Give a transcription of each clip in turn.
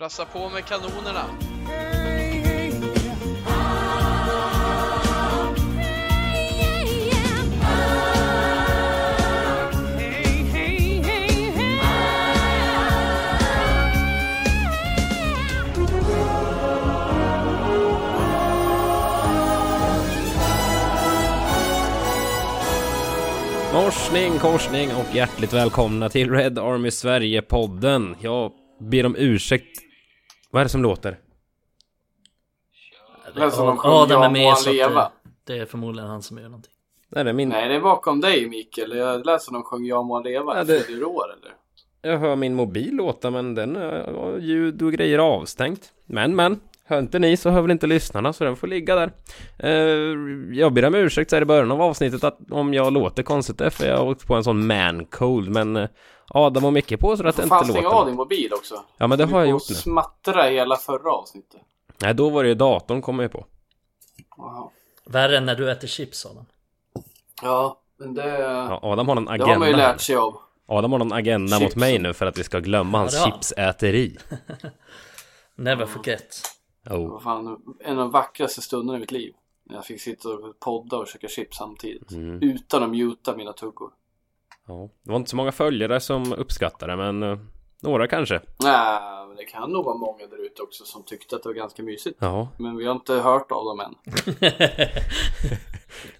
Brassa på med kanonerna. Morsning, korsning och hjärtligt välkomna till Red Army Sverige-podden. Jag ber om ursäkt. Vad är det som låter? Det lät som de sjöng Adam är med så leva. att det, det är förmodligen han som gör någonting. Nej, det är min... Nej, det är bakom dig Mikael. Jag lät som de sjöng Jag må leva. Ja, det- det... år eller? Jag hör min mobil låta, men den har ljud och grejer avstängt. Men, men. Hör inte ni så hör väl inte lyssnarna, så den får ligga där. Eh, jag ber om ursäkt så här i början av avsnittet att om jag låter konstigt där, för jag har åkt på en sån man cold, men eh, Adam och Micke på så att det inte Fan, stäng av låter. din mobil också. Ja, men det Du har jag får gjort nu. smattra hela förra avsnittet. Nej, då var det ju datorn kom jag ju på. Jaha. Värre än när du äter chips Adam. Ja, men det, Ja, Adam har någon det har man ju agenda. lärt sig av. Adam har någon agenda mot Chips. mig nu för att vi ska glömma hans han. chipsäteri. Never forget. Det Oh. var fan en av de vackraste stunderna i mitt liv. När jag fick sitta och podda och käka chips samtidigt. Mm. Utan att muta mina tuggor. Ja. Det var inte så många följare som uppskattade men eh, några kanske. Nej, men det kan nog vara många där ute också som tyckte att det var ganska mysigt. Ja, Men vi har inte hört av dem än.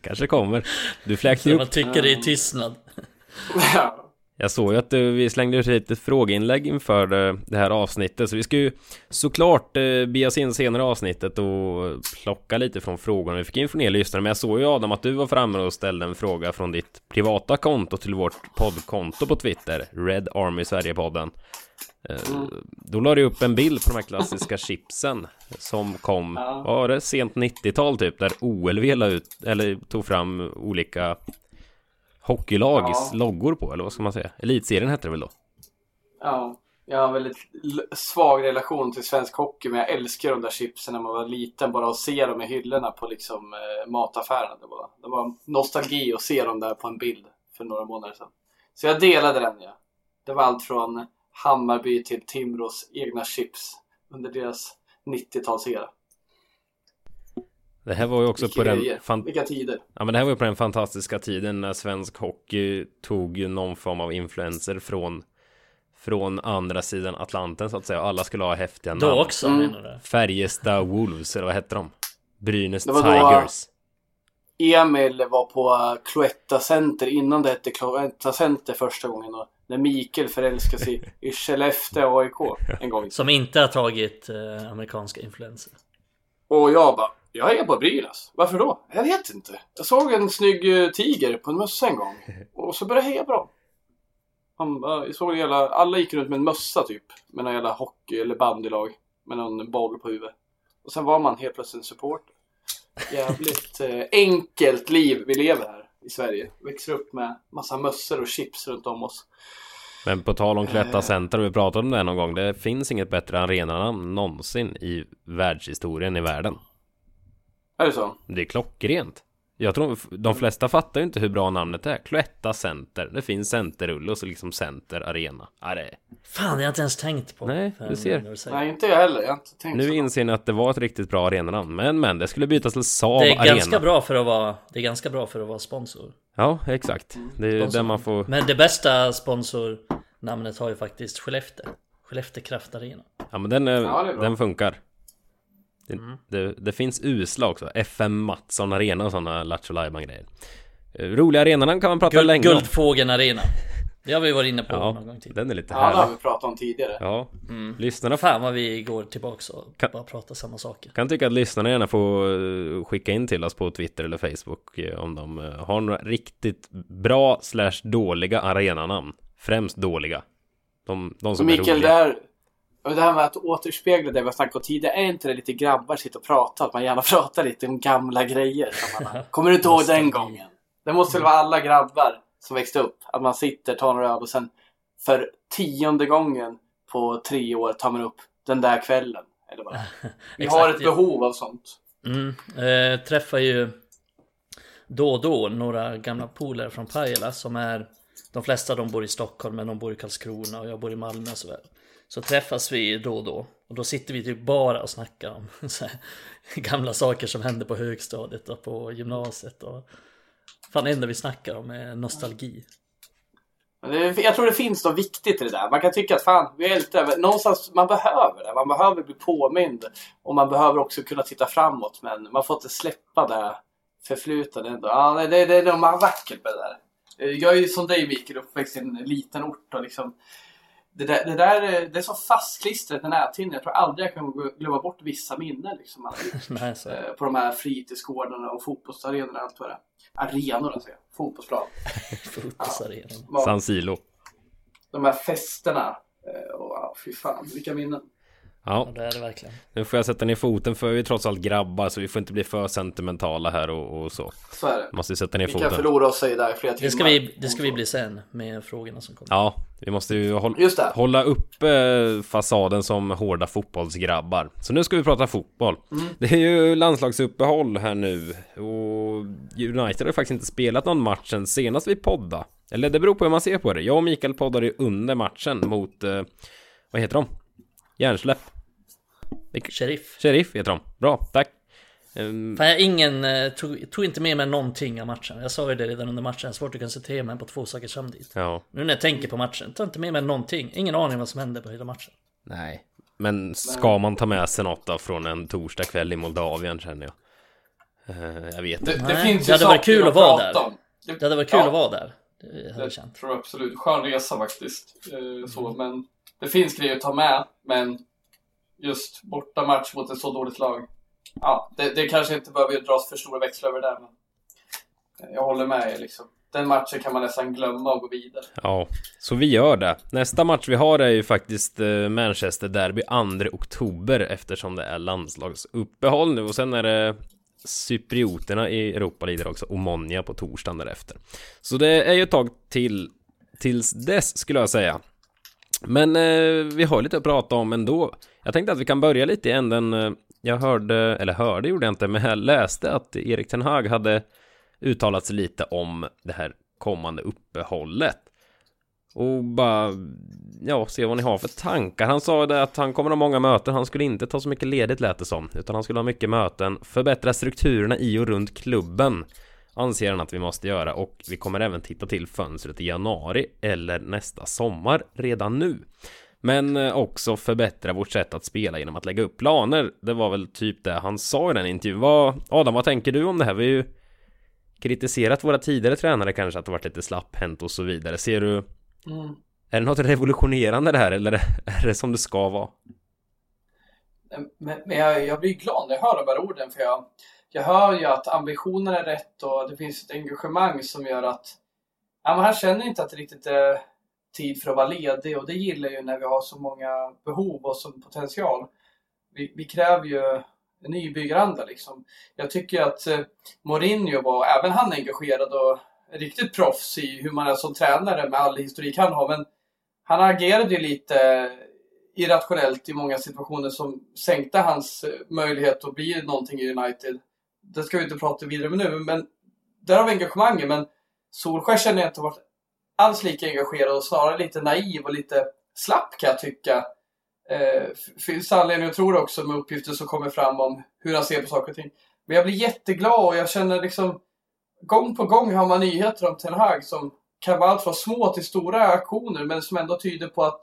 kanske kommer. Du fläkte ju Man upp. tycker det är tystnad. Ja. Jag såg ju att eh, vi slängde ut ett frågeinlägg inför eh, det här avsnittet. Så vi ska ju såklart eh, be oss in senare i avsnittet och plocka lite från frågorna. Vi fick in från er lyssnare. Men jag såg ju Adam att du var framme och ställde en fråga från ditt privata konto till vårt poddkonto på Twitter. Red Army Sverige-podden. Eh, Då la du upp en bild på de här klassiska chipsen som kom, vad var det, sent 90-tal typ, där OLV la ut, eller tog fram olika hockeylags Ja. loggor på, eller vad ska man säga? Elitserien hette det väl då? Ja, jag har en väldigt svag relation till svensk hockey men jag älskar de där chipsen när man var liten. Bara att se dem i hyllorna på liksom eh, mataffären. Det var, det var nostalgi att se dem där på en bild för några månader sedan. Så jag delade den ja. Det var allt från Hammarby till Timrås egna chips under deras 90-talsera. Det här var ju också Vilka på den, fan, Vilka tider. ja men det här var ju på den fantastiska tiden när svensk hockey tog någon form av influenser från från andra sidan Atlanten så att säga. Alla skulle ha häftiga namn. Då också Mm. Färjestad Wolves, eller vad hette de? Brynäs Det var då- Tigers. Emil var på Cloetta Center innan det hette Cloetta Center första gången. Och när Mikael förälskade sig i Skellefteå AIK en gång. Som inte har tagit eh, amerikanska influenser. Och jag bara, jag är på Brynäs. Varför då? Jag vet inte. Jag såg en snygg eh, tiger på en mössa en gång. Och så började jag heja på dem. Han, jag såg hela, alla gick runt med en mössa typ. Med någon jävla hockey eller bandylag. Med någon boll på huvudet. Och sen var man helt plötsligt en supporter. Jävligt eh, enkelt liv vi lever här i Sverige. Växer upp med massa mössor och chips runt om oss. Men på tal om Eh. Cloetta Center, vi pratade om det någon gång. Det finns inget bättre arenanamn någonsin i världshistorien i världen. Är det så? Det är klockrent. Jag tror de flesta fattar ju inte hur bra namnet är. Cloetta Center. Det finns centerrulle och så liksom Center Arena. Ja, det är... Fan, det har jag inte ens tänkt på. Nej, du ser. Nej, inte jag heller. Jag har inte tänkt Nu så. inser ni att det var ett riktigt bra arenanamn. Men men, det skulle bytas till Saab Det är Arena. ganska bra för att vara Det är ganska bra för att vara sponsor. Ja, exakt. Det är Sponsor. där man får... Men det bästa sponsornamnet har ju faktiskt Skellefteå. Skellefteå Kraftarena. Ja, men den, är, Ja, den funkar. Det, Mm. det, det finns usla också. FM Mattsson Arena och sådana Lattjo grejer. Eh, Roliga arenan kan man prata Guld, länge om. Guldfågeln Arena. Det har vi varit inne på Ja, någon gång tidigare. den är lite Ja, det har härlig. vi pratat om tidigare. Ja, Mm. lyssnarna Fan vad vi går tillbaks och Kan- bara pratar samma saker. kan tycka att lyssnarna gärna får eh, skicka in till oss på Twitter eller Facebook eh, om de har några riktigt bra slash dåliga arenanamn. Främst dåliga. De, de Så som är Mikael, det roliga. här, och det här med att återspegla det vi har snackat om tidigare, är inte det lite grabbar sitter och pratar? Att man gärna pratar lite om gamla grejer. Som man, kommer du inte ihåg den gången? Det måste väl vara alla grabbar som växte upp. Att man sitter, tar några öl och sen för tionde gången på tre år tar man upp den där kvällen. Eller vad? Vi har ett behov av sånt. Mm. Eh, träffar ju då och då några gamla polare från Pajala som är De flesta de bor i Stockholm men de bor i Karlskrona och jag bor i Malmö och sådär så träffas vi då och då. Och då sitter vi typ bara och snackar om så här, gamla saker som hände på högstadiet och på gymnasiet. Och fan det enda vi snackar om är nostalgi. Jag tror det finns något viktigt i det där. Man kan tycka att fan, vi är lite över. Någonstans, man behöver det. Man behöver bli påmind. Och man behöver också kunna titta framåt. Men man får inte släppa det förflutna ändå. Ja, det, det, det är något vackert med det där. Jag är ju som dig Mikael, uppväxt i en liten ort och liksom det där, det där det är så fastklistrat i näthinnan. Jag tror aldrig jag kan glömma bort vissa minnen liksom, Nej, så. eh, på de här fritidsgårdarna och fotbollsarenorna och allt vad det är. Arenorna säger jag. Fotbollsplan. Fotbollsarenan. Ja, San Silo. de här festerna. Eh, och, fy fan, vilka minnen. Ja, Ja det är det verkligen. nu får jag sätta ner foten för vi är trots allt grabbar så vi får inte bli för sentimentala här och, och så. Så är det. Måste sätta ner Vi kan foten. förlora oss i där i flera timmar. Det ska, vi, det ska vi bli sen med frågorna som kommer. Ja, vi måste ju det. hålla uppe fasaden som hårda fotbollsgrabbar. Så nu ska vi prata fotboll. Mm. Det är ju landslagsuppehåll här nu och United har faktiskt inte spelat någon match sen senast vi podda. Eller det beror på hur man ser på det. Jag och Mikael poddade ju under matchen mot, eh, vad heter de? Hjärnsläpp. Sheriff. Sheriff heter de. Bra, tack. Ehm, Fan, jag har ingen, eh, tog, tog inte med mig någonting av matchen. Jag sa ju det redan under matchen, svårt att koncentrera mig på två saker samtidigt. ja, Nu när jag tänker på matchen, tar inte med mig någonting. Ingen aning vad som hände på hela matchen. nej. Men ska man ta med sig något då från en torsdagkväll i Moldavien känner jag. Eh, jag vet Det, inte. det Nej, det ju hade varit kul att vara där. om. Det hade varit kul Ja. att vara där. Det hade jag Det känt. tror jag absolut. Skön resa faktiskt. Eh, så, Mm. men det finns grejer att ta med. Men just borta match mot ett så dåligt lag. Ja, det, det kanske inte behöver dras för stora växlar över det där. Men eh, jag håller med er liksom. Den matchen kan man nästan glömma och gå vidare. Ja, så vi gör det. Nästa match vi har är ju faktiskt eh, Manchester Derby 2 oktober eftersom det är landslagsuppehåll nu och sen är det Cyprioterna i Europa League också, och Monia på torsdagen därefter. Så det är ju ett tag till tills dess skulle jag säga. Men eh, vi har lite att prata om ändå. Jag tänkte att vi kan börja lite i änden. Eh, jag hörde, eller hörde gjorde jag inte, men jag läste att Erik Ten Hag hade uttalat sig lite om det här kommande uppehållet. Och bara, ja, se vad ni har för tankar. Han sa det att han kommer ha många möten, han skulle inte ta så mycket ledigt lät det som, utan han skulle ha mycket möten, förbättra strukturerna i och runt klubben, anser han att vi måste göra och vi kommer även titta till fönstret i januari eller nästa sommar redan nu. Men eh, också förbättra vårt sätt att spela genom att lägga upp planer. Det var väl typ det han sa i den intervjun. Vad, Adam, vad tänker du om det här? Vi har ju kritiserat våra tidigare tränare kanske att det varit lite slapphänt och så vidare. Ser du är det något revolutionerande det här eller är det som det ska vara? Men, men jag, jag blir glad när jag hör de här orden för jag, jag hör ju att ambitionen är rätt och det finns ett engagemang som gör att ja, men han känner inte att det riktigt är tid för att vara ledig och det gillar jag ju när vi har så många behov och som potential. Vi, vi kräver ju en nybyggaranda liksom. Jag tycker att eh, Mourinho var, även han engagerad och riktigt proffs i hur man är som tränare med all historik han har men han agerade ju lite irrationellt i många situationer som sänkte hans eh, möjlighet att bli någonting i United. Det ska vi inte prata vidare om nu, men där har vi engagemanget. Men Solskjaer känner jag inte varit alls lika engagerad och snarare lite naiv och lite slapp kan jag tycka. Eh, finns anledning att tro det också med uppgifter som kommer fram om hur han ser på saker och ting. Men jag blir jätteglad och jag känner liksom gång på gång har man nyheter om Ten Hag som kan vara allt från små till stora aktioner men som ändå tyder på att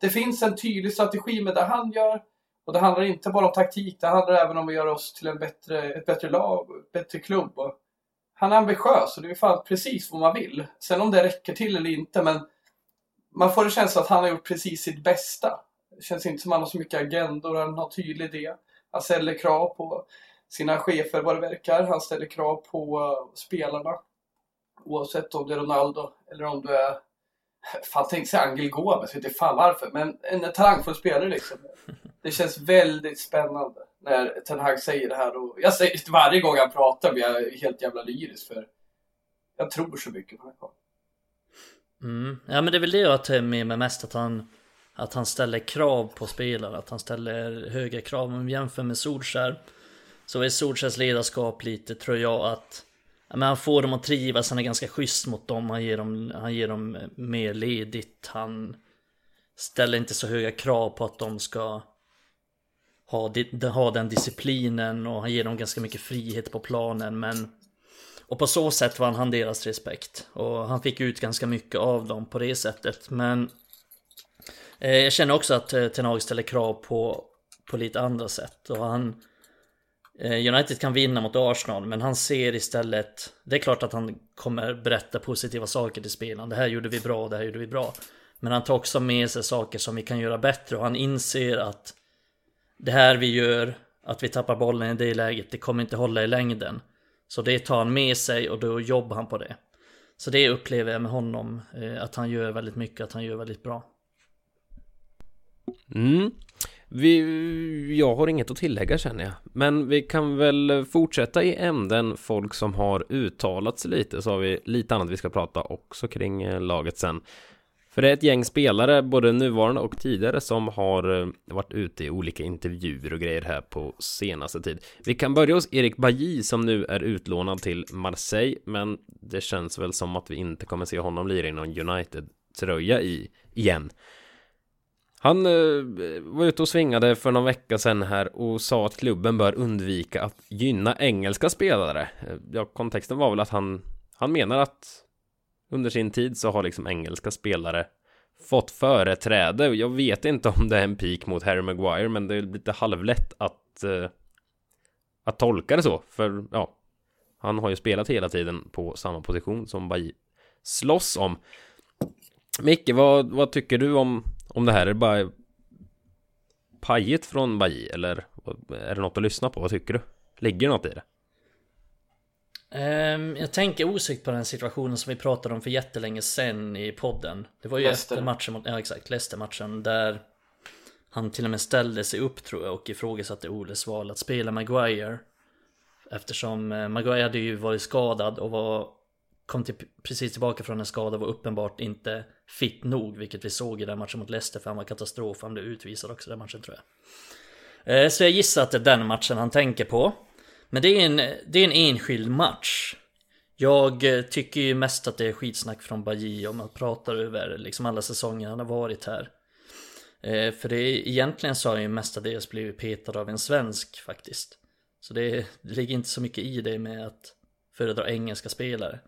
det finns en tydlig strategi med det han gör. Och det handlar inte bara om taktik, det handlar även om att göra oss till en bättre, ett bättre lag och ett bättre klubb. Och han är ambitiös och det är fan precis vad man vill. Sen om det räcker till eller inte, men man får en känsla att han har gjort precis sitt bästa. Det känns inte som att han har så mycket agendor, han har tydlig idé. Han ställer krav på sina chefer vad det verkar. Han ställer krav på eh, spelarna. Oavsett om det är Ronaldo eller om det är Fan tänk sig Angel Gomes, jag vet inte fan varför. Men en talangfull spelare liksom. Det känns väldigt spännande när Ten Hag säger det här. Och jag säger det varje gång han pratar blir jag helt jävla lyrisk för jag tror så mycket på den här Mm. Ja men det är väl det jag tar med mig mest att han Att han ställer krav på spelare, att han ställer höga krav. Om vi jämför med Solskär Så är Solskärs ledarskap lite tror jag att men Han får dem att trivas, han är ganska schysst mot dem, han ger dem, han ger dem mer ledigt, han ställer inte så höga krav på att de ska ha, den disciplinen och han ger dem ganska mycket frihet på planen men och på så sätt vann han deras respekt. Och han fick ut ganska mycket av dem på det sättet men eh, jag känner också att eh, Ten Hag ställer krav på, på lite andra sätt. Och han eh, United kan vinna mot Arsenal men han ser istället Det är klart att han kommer berätta positiva saker till spelarna. Det här gjorde vi bra, det här gjorde vi bra. Men han tar också med sig saker som vi kan göra bättre och han inser att det här vi gör Att vi tappar bollen i det läget Det kommer inte hålla i längden Så det tar han med sig och då jobbar han på det Så det upplever jag med honom eh, Att han gör väldigt mycket, att han gör väldigt bra Mm. Vi, jag har inget att tillägga känner jag. Men vi kan väl fortsätta i ämnen folk som har uttalat sig lite. Så har vi lite annat vi ska prata också kring eh, laget sen. För det är ett gäng spelare, både nuvarande och tidigare, som har eh, varit ute i olika intervjuer och grejer här på senaste tid. Vi kan börja hos Erik Bajy som nu är utlånad till Marseille, men det känns väl som att vi inte kommer se honom lira i någon United-tröja i igen. Han eh, var ute och svingade för någon vecka sedan här och sa att klubben bör undvika att gynna engelska spelare. Eh, ja, kontexten var väl att han, han menar att under sin tid så har liksom engelska spelare fått företräde. Jag vet inte om det är en pik mot Harry Maguire, men det är lite halvlätt att eh, att tolka det så, för ja, han har ju spelat hela tiden på samma position som Bailly slåss om. Micke, vad, vad tycker du om, om det här? Är det bara pajigt från Bailly eller är det något att lyssna på? Vad tycker du? Ligger det något i det? Ehm, jag tänker osökt på den situationen som vi pratade om för jättelänge sen i podden. Det var ju Leicester. efter matchen mot, ja exakt, Leicester-matchen där han till och med ställde sig upp tror jag och ifrågasatte Oles val att spela Maguire. Eftersom eh, Maguire hade ju varit skadad och var, kom till, precis tillbaka från en skada och var uppenbart inte fit nog, vilket vi såg i den matchen mot Leicester för han var katastrof, han blev utvisad också den matchen tror jag. Eh, Så jag gissar att det är den matchen han tänker på. Men det är en, det är en enskild match. Jag eh, tycker ju mest att det är skitsnack från Baji om man pratar över liksom alla säsonger han har varit här. Eh, För det är, egentligen så har han ju mestadels blivit petad av en svensk faktiskt. Så det, det ligger inte så mycket i det med att föredra engelska spelare.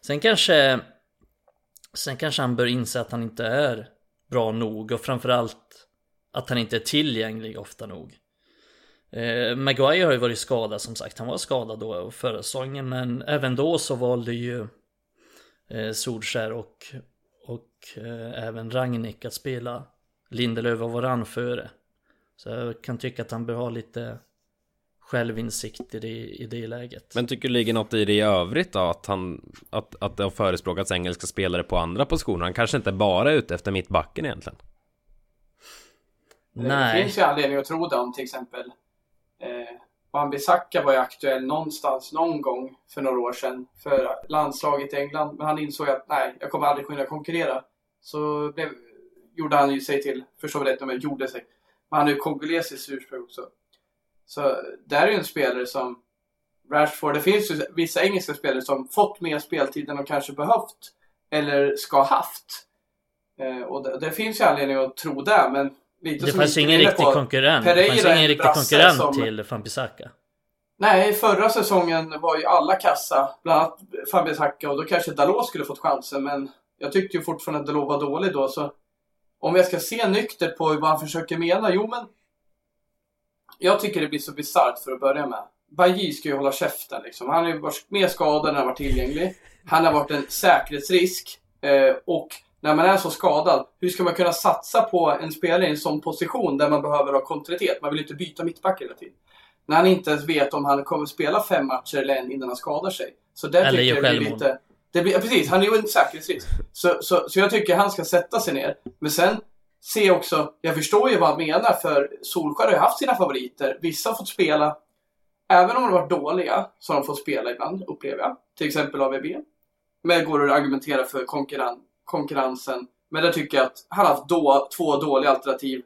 Sen kanske Sen kanske han bör inse att han inte är bra nog och framförallt att han inte är tillgänglig ofta nog. Eh, Maguire har ju varit skadad som sagt, han var skadad då förra säsongen men även då så valde ju eh, Solskär och, och eh, även Rangnick att spela Lindelöf och Varann före. Så jag kan tycka att han bör ha lite självinsikt i det, i det läget. Men tycker du ligger något i det i övrigt då? Att, han, att, att det har förespråkats engelska spelare på andra positioner? Han kanske inte bara är ute efter mittbacken egentligen? Det Nej, finns ju anledning att tro det om till exempel eh, Wan-Bissaka var ju aktuell någonstans någon gång för några år sedan för landslaget i England. Men han insåg att nej, jag kommer aldrig kunna konkurrera. Så blev, gjorde han ju sig till, förstår väl rätt om jag gjorde sig. Men han är ju kongolesiskt ursprung också. Så där är ju en spelare som Rashford. Det finns ju vissa engelska spelare som fått mer speltid än de kanske behövt. Eller ska ha haft. Eh, och det, det finns ju anledning att tro det, men lite det fanns ingen riktig på- konkurrent. Det Pereira fanns är ingen en riktig konkurrent som- till Fanpisaka. Nej, förra säsongen var ju alla kassa. Bland annat Fabian Hacka och då kanske Dalot skulle fått chansen. Men jag tyckte ju fortfarande att Dalot var dålig då. Så om jag ska se nyktert på vad han försöker mena. Jo, men jag tycker det blir så bisarrt för att börja med. Bajy ska ju hålla käften liksom. Han har ju varit mer skadad än han varit tillgänglig. Han har varit en säkerhetsrisk. Eh, och när man är så skadad, hur ska man kunna satsa på en spelare i en sån position där man behöver ha kontinuitet? Man vill inte byta mittback hela tiden. När han inte ens vet om han kommer spela fem matcher eller en innan han skadar sig. Så där Eller tycker jag blir självmål. lite... Det blir, ja, precis, han är ju en säkerhetsrisk. Så, så, så jag tycker han ska sätta sig ner. Men sen se också, jag förstår ju vad han menar för Solskjaer har ju haft sina favoriter. Vissa har fått spela, även om de har varit dåliga, så har de fått spela ibland, upplever jag. Till exempel AVB. Men går att argumentera för konkurren, konkurrensen. Men där tycker jag att han har haft då, två dåliga alternativ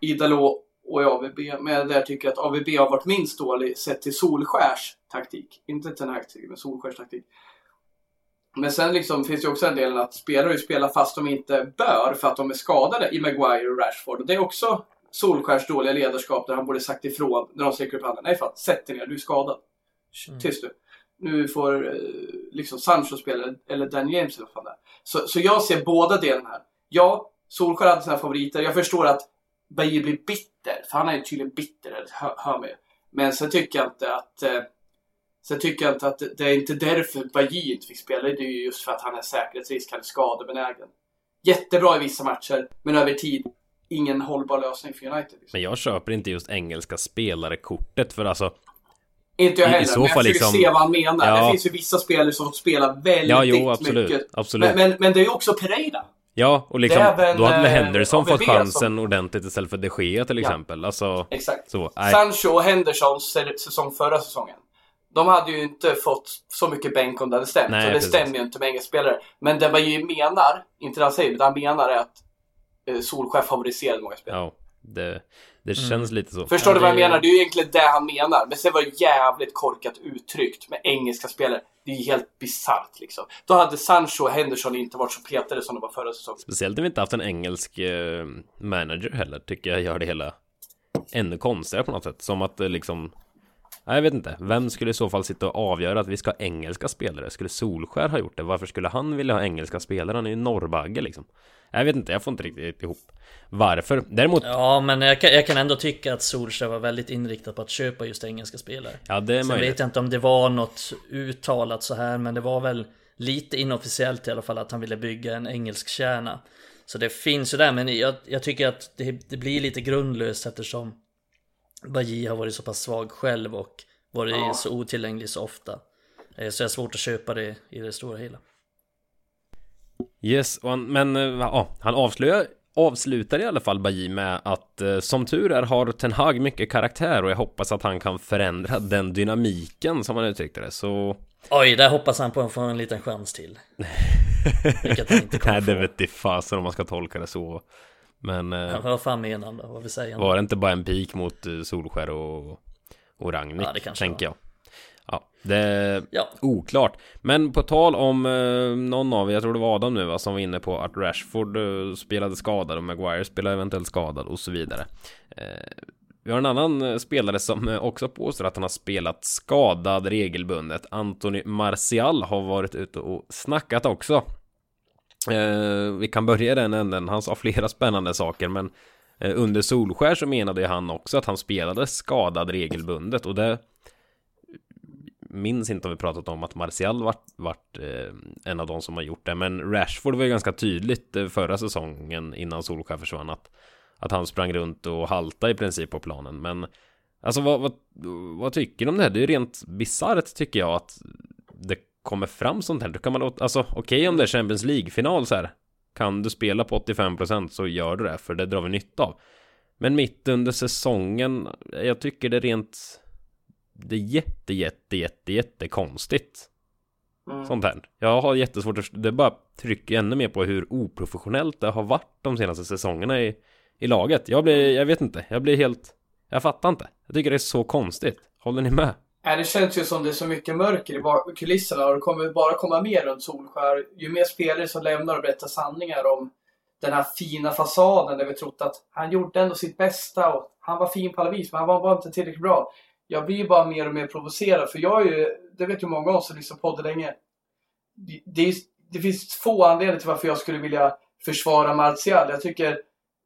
i Dalot och i AVB. Men där tycker jag att AVB har varit minst dålig sett till Solskärs taktik. Inte till den här taktiken, men Solskärs taktik. Men sen liksom finns det också en del att spelare spelar fast de inte bör för att de är skadade i Maguire och Rashford. Och det är också Solskärs dåliga ledarskap där han borde sagt ifrån när de sträcker upp handen. Nej fan, sätt dig ner, du är skadad. Mm. Tyst du. Nu får eh, liksom Sancho spela, eller Dan James eller vad fan. Så, så jag ser båda delarna här. Ja, Solskjaer hade sina favoriter. Jag förstår att Bajir blir bitter, för han är ju tydligen bitter, hör, hör mig. Men sen tycker jag inte att eh, Sen tycker jag inte att det, det är inte därför Bajir inte fick spela. Det är ju just för att han är säkerhetsrisk, han är skadebenägen. Jättebra i vissa matcher, men över tid ingen hållbar lösning för United. Liksom. Men jag köper inte just engelska spelare-kortet för alltså inte jag heller, I, i men jag försöker liksom... se vad han menar. Ja. Det finns ju vissa spelare som fått spela väldigt ja, jo, absolut, mycket. Absolut. Men, men, men, det är ju också Pereira. Ja, och liksom, även, då hade Henderson fått chansen som... ordentligt istället för de Gea till exempel. Ja. Alltså, Exakt. Så, Sancho och Hendersons säsong förra säsongen. De hade ju inte fått så mycket bänk om det hade stämt. Nej, så det precis. stämmer ju inte med engelska spelare. Men det man ju menar, inte det han säger, det han menar är att eh, favoriserade många spelare. Ja, det, det mm. känns lite så. Förstår du vad jag menar? Det är ju egentligen det han menar. Men sen var det jävligt korkat uttryckt med engelska spelare. Det är ju helt bisarrt liksom. Då hade Sancho och Henderson inte varit så petade som de var förra säsongen. Speciellt när vi inte haft en engelsk eh, manager heller, tycker jag gör det hela ännu konstigare på något sätt. Som att eh, liksom jag vet inte. Vem skulle i så fall sitta och avgöra att vi ska ha engelska spelare? Skulle Solskär ha gjort det? Varför skulle han vilja ha engelska spelare? Han är ju norrbagge liksom. Jag vet inte, jag får inte riktigt ihop varför. Däremot... Ja, men jag kan, jag kan ändå tycka att Solskär var väldigt inriktad på att köpa just engelska spelare. Ja, det är Sen möjligt. vet jag inte om det var något uttalat så här, men det var väl lite inofficiellt i alla fall att han ville bygga en engelsk kärna. Så det finns ju där, men jag, jag tycker att det, det, blir lite grundlöst eftersom Bajie har varit så pass svag själv och varit ja. så otillgänglig så ofta. Eh, så jag har svårt att köpa det i det stora hela. Yes, han, men eh, ja, han avslöjar avslutar i alla fall Baji med att eh, som tur är har Ten Hag mycket karaktär och jag hoppas att han kan förändra den dynamiken som han uttryckte det så Oj, där hoppas han på att få en liten chans till Vilket han inte kommer Nej, det vet inte fasen om man ska tolka det så Men eh, Vad fan menar han då? Vad vill säga Var det inte bara en pik mot eh, Solskär och och Ragnhild, ja, det kanske tänker jag. Ja, det är ja. oklart. Men på tal om eh, någon av jag tror det var Adam nu va, som var inne på att Rashford eh, spelade skadad och Maguire spelade eventuellt skadad och så vidare. Eh, vi har en annan spelare som också påstår att han har spelat skadad regelbundet. Anthony Martial har varit ute och snackat också. Eh, vi kan börja i den änden. Han sa flera spännande saker, men Eh, under Solskär så menade han också att han spelade skadad regelbundet och det minns inte om vi pratat om att Martial vart, vart eh, en av de som har gjort det men Rashford var ju ganska tydligt eh, förra säsongen innan Solskär försvann att, att han sprang runt och halta i princip på planen men alltså vad, vad, vad tycker du om det här? Det är ju rent bisarrt tycker jag att det kommer fram sånt här. Då kan man alltså okej okay, om det är Champions League-final så här kan du spela på 85% så gör du det, för det drar vi nytta av. Men mitt under säsongen, jag tycker det är rent... Det är jätte, jätte, jätte, jätte konstigt. Mm. Sånt här. Jag har jättesvårt att... Det bara trycker ännu mer på hur oprofessionellt det har varit de senaste säsongerna i, i laget. Jag blir, jag vet inte, jag blir helt... Jag fattar inte. Jag tycker det är så konstigt. Håller ni med? Äh, det känns ju som det är så mycket mörker i kulisserna och det kommer bara komma mer runt Solskär. Ju mer spelare som lämnar och berättar sanningar om den här fina fasaden där vi trott att han gjorde ändå sitt bästa och han var fin på alla vis, men han var bara inte tillräckligt bra. Jag blir bara mer och mer provocerad, för jag är ju, det vet ju många av oss som lyssnar på podden länge. Det, det, det finns få anledningar till varför jag skulle vilja försvara Martial. Jag tycker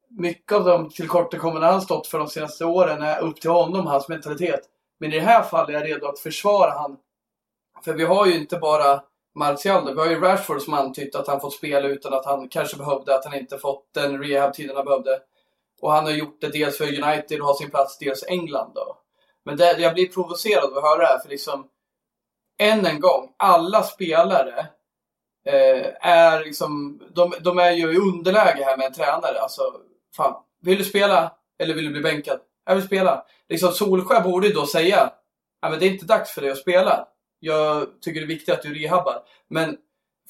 mycket av de tillkortakommanden han stått för de senaste åren är upp till honom, hans mentalitet. Men i det här fallet är jag redo att försvara han. För vi har ju inte bara Martial, vi har ju Rashford som antytt att han fått spela utan att han kanske behövde, att han inte fått den rehab-tiden han behövde. Och han har gjort det dels för United och har sin plats, dels England då. Men det, jag blir provocerad av att höra det här, för liksom än en gång, alla spelare eh, är liksom, de, de, är ju i underläge här med en tränare. Alltså, fan, vill du spela eller vill du bli bänkad? Jag vill spela. Liksom Solskär borde ju då säga, ja men det är inte dags för dig att spela. Jag tycker det är viktigt att du rehabbar. Men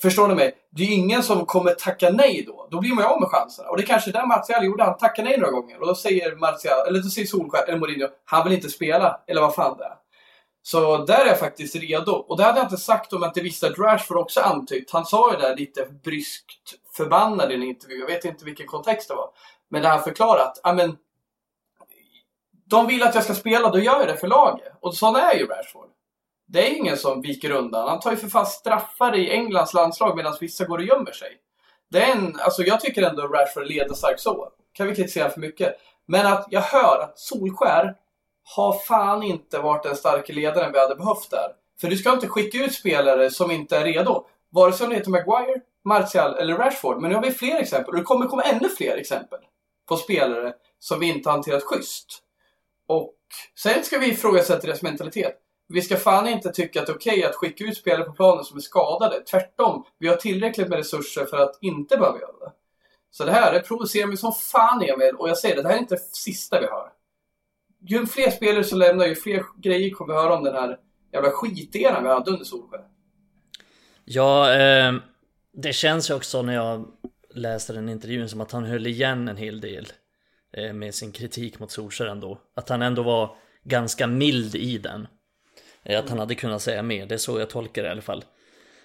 Förstår ni mig? Det är ju ingen som kommer tacka nej då. Då blir man ju av med chanserna. Och det är kanske det Martial gjorde. Han tackade nej några gånger. Och då säger Martial, eller då säger Solskär, eller Mourinho, han vill inte spela. Eller vad fan det är. Så där är jag faktiskt redo. Och det hade jag inte sagt om jag inte visste att Rashford också antytt. Han sa ju där lite bryskt förbannad i en intervju. Jag vet inte vilken kontext det var. Men där han förklarat, ja men de vill att jag ska spela, då gör jag det för laget. Och sån är ju Rashford. Det är ingen som viker undan. Han tar ju för fan straffar i Englands landslag medan vissa går och gömmer sig. Det är en, alltså jag tycker ändå Rashford leder starkt så. Kan vi kritisera för mycket. Men att jag hör att Solskär har fan inte varit den starka ledaren vi hade behövt där. För du ska inte skicka ut spelare som inte är redo. Vare sig det heter Maguire, Martial eller Rashford. Men nu har vi fler exempel. Och det kommer komma ännu fler exempel på spelare som vi inte hanterat schysst. Och sen ska vi ifrågasätta deras mentalitet. Vi ska fan inte tycka att det är okej okay att skicka ut spelare på planen som är skadade. Tvärtom, vi har tillräckligt med resurser för att inte behöva göra det. Så det här det provocerar mig som fan Emil och jag säger det, det här är inte det sista vi hör. Ju fler spelare som lämnar, ju fler grejer kommer vi höra om den här jävla skiteran vi hade under Solsjö. Ja, eh, det känns ju också när jag läste den intervjun som att han höll igen en hel del med sin kritik mot Solskjaer ändå. Att han ändå var ganska mild i den. Eh, att han hade kunnat säga mer, det är så jag tolkar det i alla fall.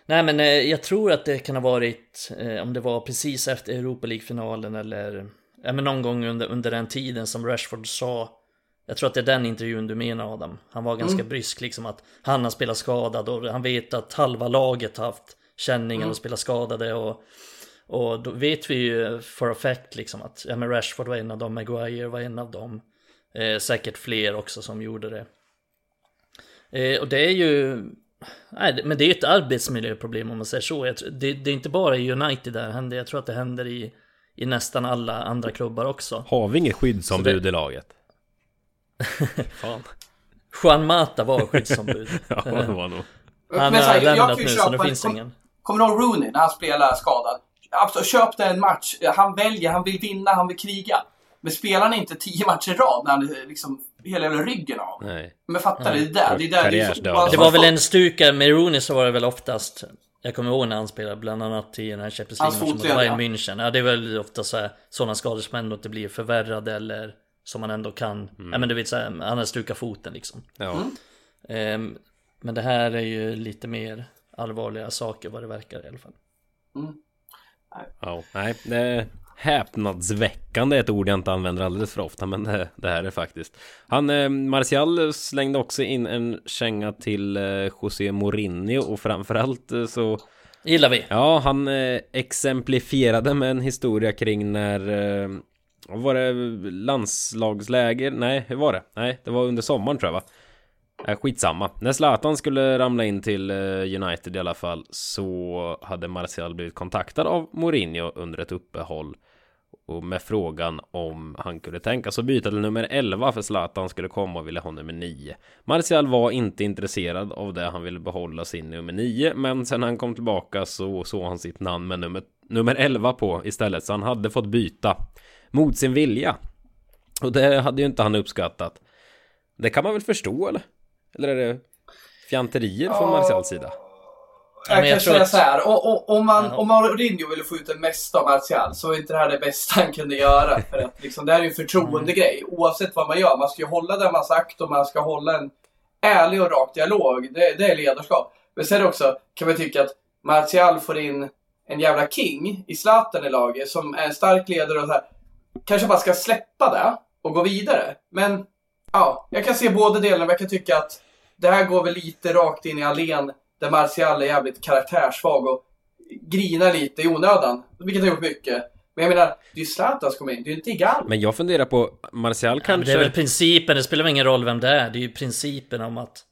Nej men eh, jag tror att det kan ha varit, eh, om det var precis efter Europa League-finalen eller ja, men någon gång under, under den tiden som Rashford sa jag tror att det är den intervjun du menar Adam. Han var ganska mm. brysk liksom att han har spelat skadad och han vet att halva laget har haft känningar mm. och spelat skadade och och då vet vi ju for a fact liksom att ja, men Rashford var en av dem, Maguire var en av dem. Eh, säkert fler också som gjorde det. Eh, och det är ju... Nej, men det är ett arbetsmiljöproblem om man säger så. Det, det är inte bara i United det här händer, jag tror att det händer i, i nästan alla andra klubbar också. Har vi inget skyddsombud det... i laget? Fan. Juan Mata var skyddsombud. ja, det var nog. Han har lämnat nu så det finns kom, ingen. Kommer du ihåg Rooney när han spelar skadad? Absolut, köp det en match. Han väljer, han vill vinna, han vill kriga. Men spelar han inte tio matcher i rad när han liksom hela jävla ryggen av. Nej. Men fattar du? Det där, det där det, är det var väl en stuka med Rooney så var det väl oftast jag kommer ihåg när han spelade bland annat i den här Champions League mot Bayern München. Ja, det är väl ofta så här, sådana skador som ändå inte blir förvärrade eller som man ändå kan. Mm. Ja men du vet såhär, han har stukat foten liksom. Ja. Mm. Um, men det här är ju lite mer allvarliga saker vad det verkar i alla fall. Mm. Ja, nej, det, häpnadsväckande är ett ord jag inte använder alldeles för ofta men det, det här är faktiskt Han, eh, Martial slängde också in en känga till eh, José Mourinho och framförallt eh, så Gillar vi Ja, han eh, exemplifierade med en historia kring när eh, Var det landslagsläger? Nej, hur var det? Nej, det var under sommaren tror jag va? Äh, skitsamma. När Zlatan skulle ramla in till eh, United i alla fall så hade Martial blivit kontaktad av Mourinho under ett uppehåll och med frågan om han kunde tänka sig byta till nummer 11 för Zlatan skulle komma och ville ha nummer 9. Martial var inte intresserad av det, han ville behålla sin nummer 9 men sen han kom tillbaka så såg han sitt namn med nummer, nummer 11 på istället så han hade fått byta mot sin vilja. Och det hade ju inte han uppskattat. Det kan man väl förstå eller? Eller är det fjanterier från Martials sida? Jag, jag kan säga att... så här, och, och, om, man, ja. om Mourinho ville få ut det mesta av Martial så är inte det här det bästa han kunde göra. För att liksom, det här är ju en förtroendegrej. Mm. Oavsett vad man gör. Man ska ju hålla det man sagt och man ska hålla en ärlig och rak dialog. Det, det är ledarskap. Men sen också kan man tycka att Martial får in en jävla king i Zlatan i laget som är en stark ledare och så här. Kanske bara ska släppa det och gå vidare. Men ja, jag kan se båda delarna. Men jag kan tycka att det här går väl lite rakt in i Alen där Martial är jävligt karaktärssvag och grinar lite i onödan. Vilket har gjort mycket. Men jag menar, det är Zlatan som kommer in, det är inte Igal. Men jag funderar på, Martial kanske... Ja, det är väl principen, det spelar väl ingen roll vem det är. Det är ju principen om att...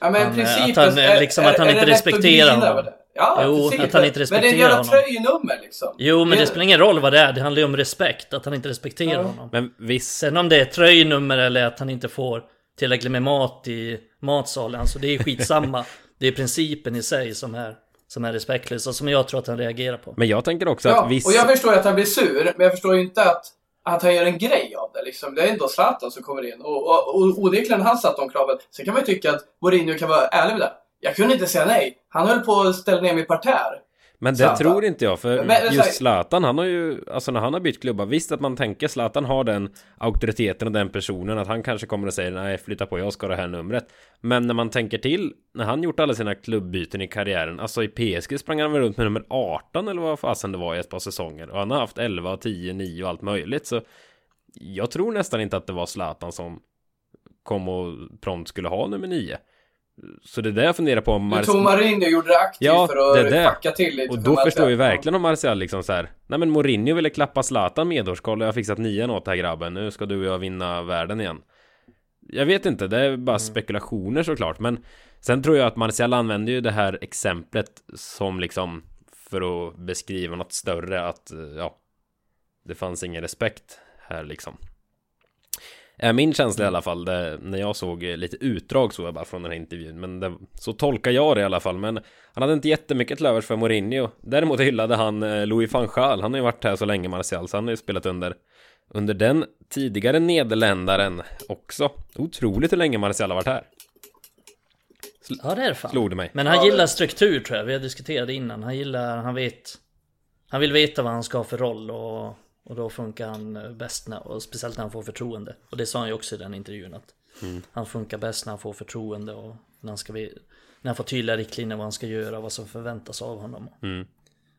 Ja men han, principen... Att han, liksom, är, att han inte respekterar honom. Ja, jo, principen. att han inte respekterar honom. Men det är ett jävla tröjnummer liksom. Jo, men det spelar ingen roll vad det är. Det handlar ju om respekt, att han inte respekterar ja. honom. Men visst... Sen om det är tröjnummer eller att han inte får tillräckligt med mat i matsalen, så alltså det är skitsamma. Det är principen i sig som är, som är respektlös och som jag tror att han reagerar på. Men jag tänker också ja, att viss... och jag förstår att han blir sur, men jag förstår inte att, att han gör en grej av det. Liksom. Det är ändå Zlatan som kommer in och, och, och onekligen han satt de kraven. Sen kan man ju tycka att Mourinho kan vara ärlig med det. Jag kunde inte säga nej. Han höll på att ställa ner mig i parterre. Men det Zlatan. tror inte jag, för Men- just Zlatan, han har ju, alltså när han har bytt klubba, visst att man tänker Zlatan har den auktoriteten och den personen, att han kanske kommer och säger nej, flytta på, jag ska ha det här numret. Men när man tänker till, när han gjort alla sina klubbyten i karriären, alltså i PSG sprang han väl runt med nummer 18 eller vad fasen det var i ett par säsonger, och han har haft 11, 10, 9 och allt möjligt, så jag tror nästan inte att det var Zlatan som kom och prompt skulle ha nummer 9. Så det är det jag funderar på om Du Mar- tog Mourinho gjorde det aktivt Ja, för att det. fucka till lite. Och då förstår ju verkligen om Martial liksom så här. Nej men Mourinho ville klappa Zlatan medårskoll och jag har fixat nian åt här grabben. Nu ska du och jag vinna världen igen. Jag vet inte, det är bara spekulationer såklart. Men sen tror jag att Martial använder ju det här exemplet som liksom för att beskriva något större att ja, det fanns ingen respekt här liksom. Är min känsla i alla fall, det, när jag såg lite utdrag så jag bara från den här intervjun, men det, så tolkar jag det i alla fall, men han hade inte jättemycket till övers för Mourinho. Däremot hyllade han eh, Louis van Gaal, han har ju varit här så länge Martial, så han har ju spelat under under den tidigare nederländaren också. Otroligt hur länge Martial har varit här. Ja det är det fan. Slog det mig. Men han Ja, gillar det- struktur tror jag, vi har diskuterat innan. Han gillar, han vet Han vill veta vad han ska ha för roll och, och då funkar han eh, bäst när, och speciellt när han får förtroende. Och det sa han ju också i den intervjun att han funkar bäst när han får förtroende och när han ska ve- när han får tydliga riktlinjer vad han ska göra och vad som förväntas av honom. Mm.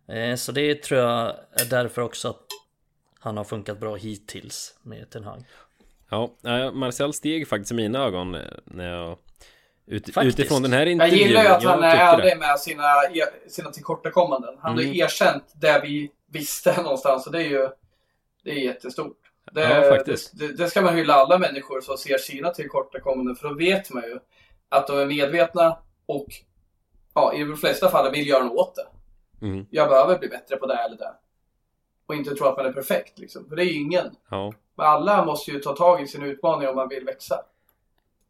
Eh, Så det tror jag är därför också att han har funkat bra hittills med Ten Hag. Ja, eh, Martial steg faktiskt i mina ögon när jag ut, utifrån den här Jag intervjun. gillar ju att jag han är ärlig med sina, sina tillkortakommanden. Han har Mm. ju erkänt det vi visste någonstans och det är ju det är jättestort. Det, Ja, faktiskt. Det, det ska man hylla alla människor som ser sina tillkortakommanden för då vet man ju att de är medvetna och ja, i de flesta fall vill göra något åt det. Mm, Jag behöver bli bättre på det eller det. Och inte tro att man är perfekt liksom. För det är ju ingen. ja. Men alla måste ju ta tag i sin utmaning om man vill växa.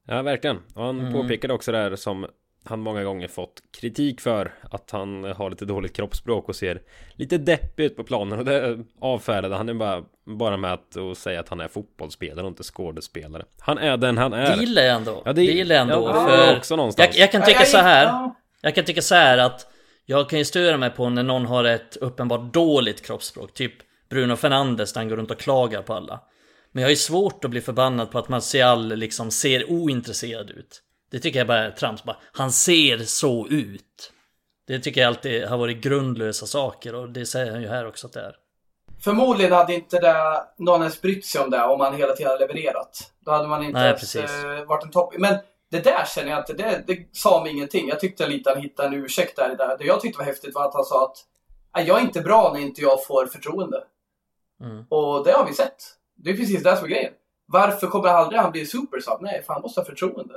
Ja, verkligen. Och han Mm. påpekade också det här som han många gånger fått kritik för att han har lite dåligt kroppsspråk och ser lite deppig ut på planen och det avfärdade han är bara, bara med att och säga att han är fotbollsspelare och inte skådespelare. Han är den han är. Det gillar jag ändå. Ja, det, gillar jag ändå. ja, det för jag också någonstans. jag, jag kan tycka så här. ja. Jag kan tycka så här att jag kan ju störa mig på när någon har ett uppenbart dåligt kroppsspråk. Typ Bruno Fernandes när han går runt och klagar på alla. Men jag ju svårt att bli förbannad på att Martial liksom ser ointresserad ut. Det tycker jag bara är trams. Bara, han ser så ut. Det tycker jag alltid har varit grundlösa saker och det säger han ju här också att det är. Förmodligen hade inte det, någon ens brytt sig om det om man hela tiden hade levererat. Då hade man inte Nej, ens precis. eh, varit en topp. Men det där känner jag inte, det, det sa mig ingenting. Jag tyckte lite han hittade en ursäkt där. i Det, det jag tyckte var häftigt var att han sa att "Nej, jag är inte bra när inte jag får förtroende. Mm. Och det har vi sett. Det är precis det som är grejen. Varför kommer aldrig han bli supersub? Nej, för han måste ha förtroende.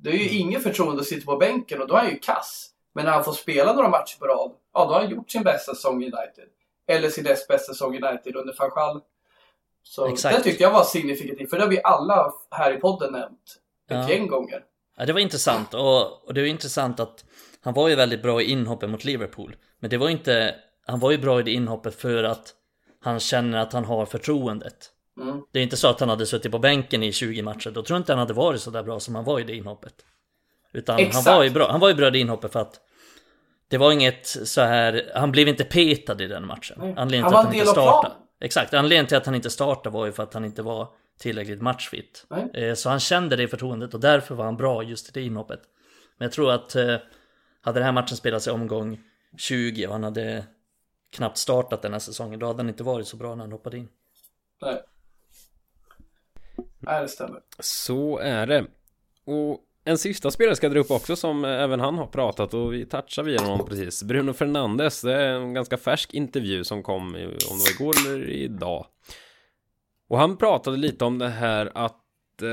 Det är ju Mm. inget förtroende att sitta på bänken och då är han ju kass. Men när han får spela några matcher på rad, ja då har han gjort sin bästa säsong i United. Eller sin näst bästa säsong i United under van Gaal. Så Exakt. det tyckte jag var signifikativt, för det har vi alla här i podden nämnt ett Ja. gäng gånger. Ja, det var intressant och, och det var intressant att han var ju väldigt bra i inhoppet mot Liverpool. Men det var inte, han var ju bra i det inhoppet för att han känner att han har förtroendet. Mm. Det är inte så att han hade suttit på bänken i 20 matcher, då tror jag inte han hade varit så där bra som han var i det inhoppet. Utan Exakt. han var ju bra, han var ju bra i det inhoppet för att det var inget så här, han blev inte petad i den matchen. Nej. Anledningen Han till var att han inte startade. Exakt, anledningen till att han inte startade var ju för att han inte var tillräckligt matchfit. Nej. Eh, Så han kände det förtroendet och därför var han bra just i det inhoppet. Men jag tror att eh, hade den här matchen spelats i omgång 20 och han hade knappt startat den här säsongen, då hade han inte varit så bra när han hoppade in. Nej. Nej, det stämmer. Så är det. Och en sista spelare ska jag dra upp också som eh, även han har pratat och vi touchar vid honom precis. Bruno Fernandes, det är en ganska färsk intervju som kom om det var igår eller idag. Och han pratade lite om det här att eh,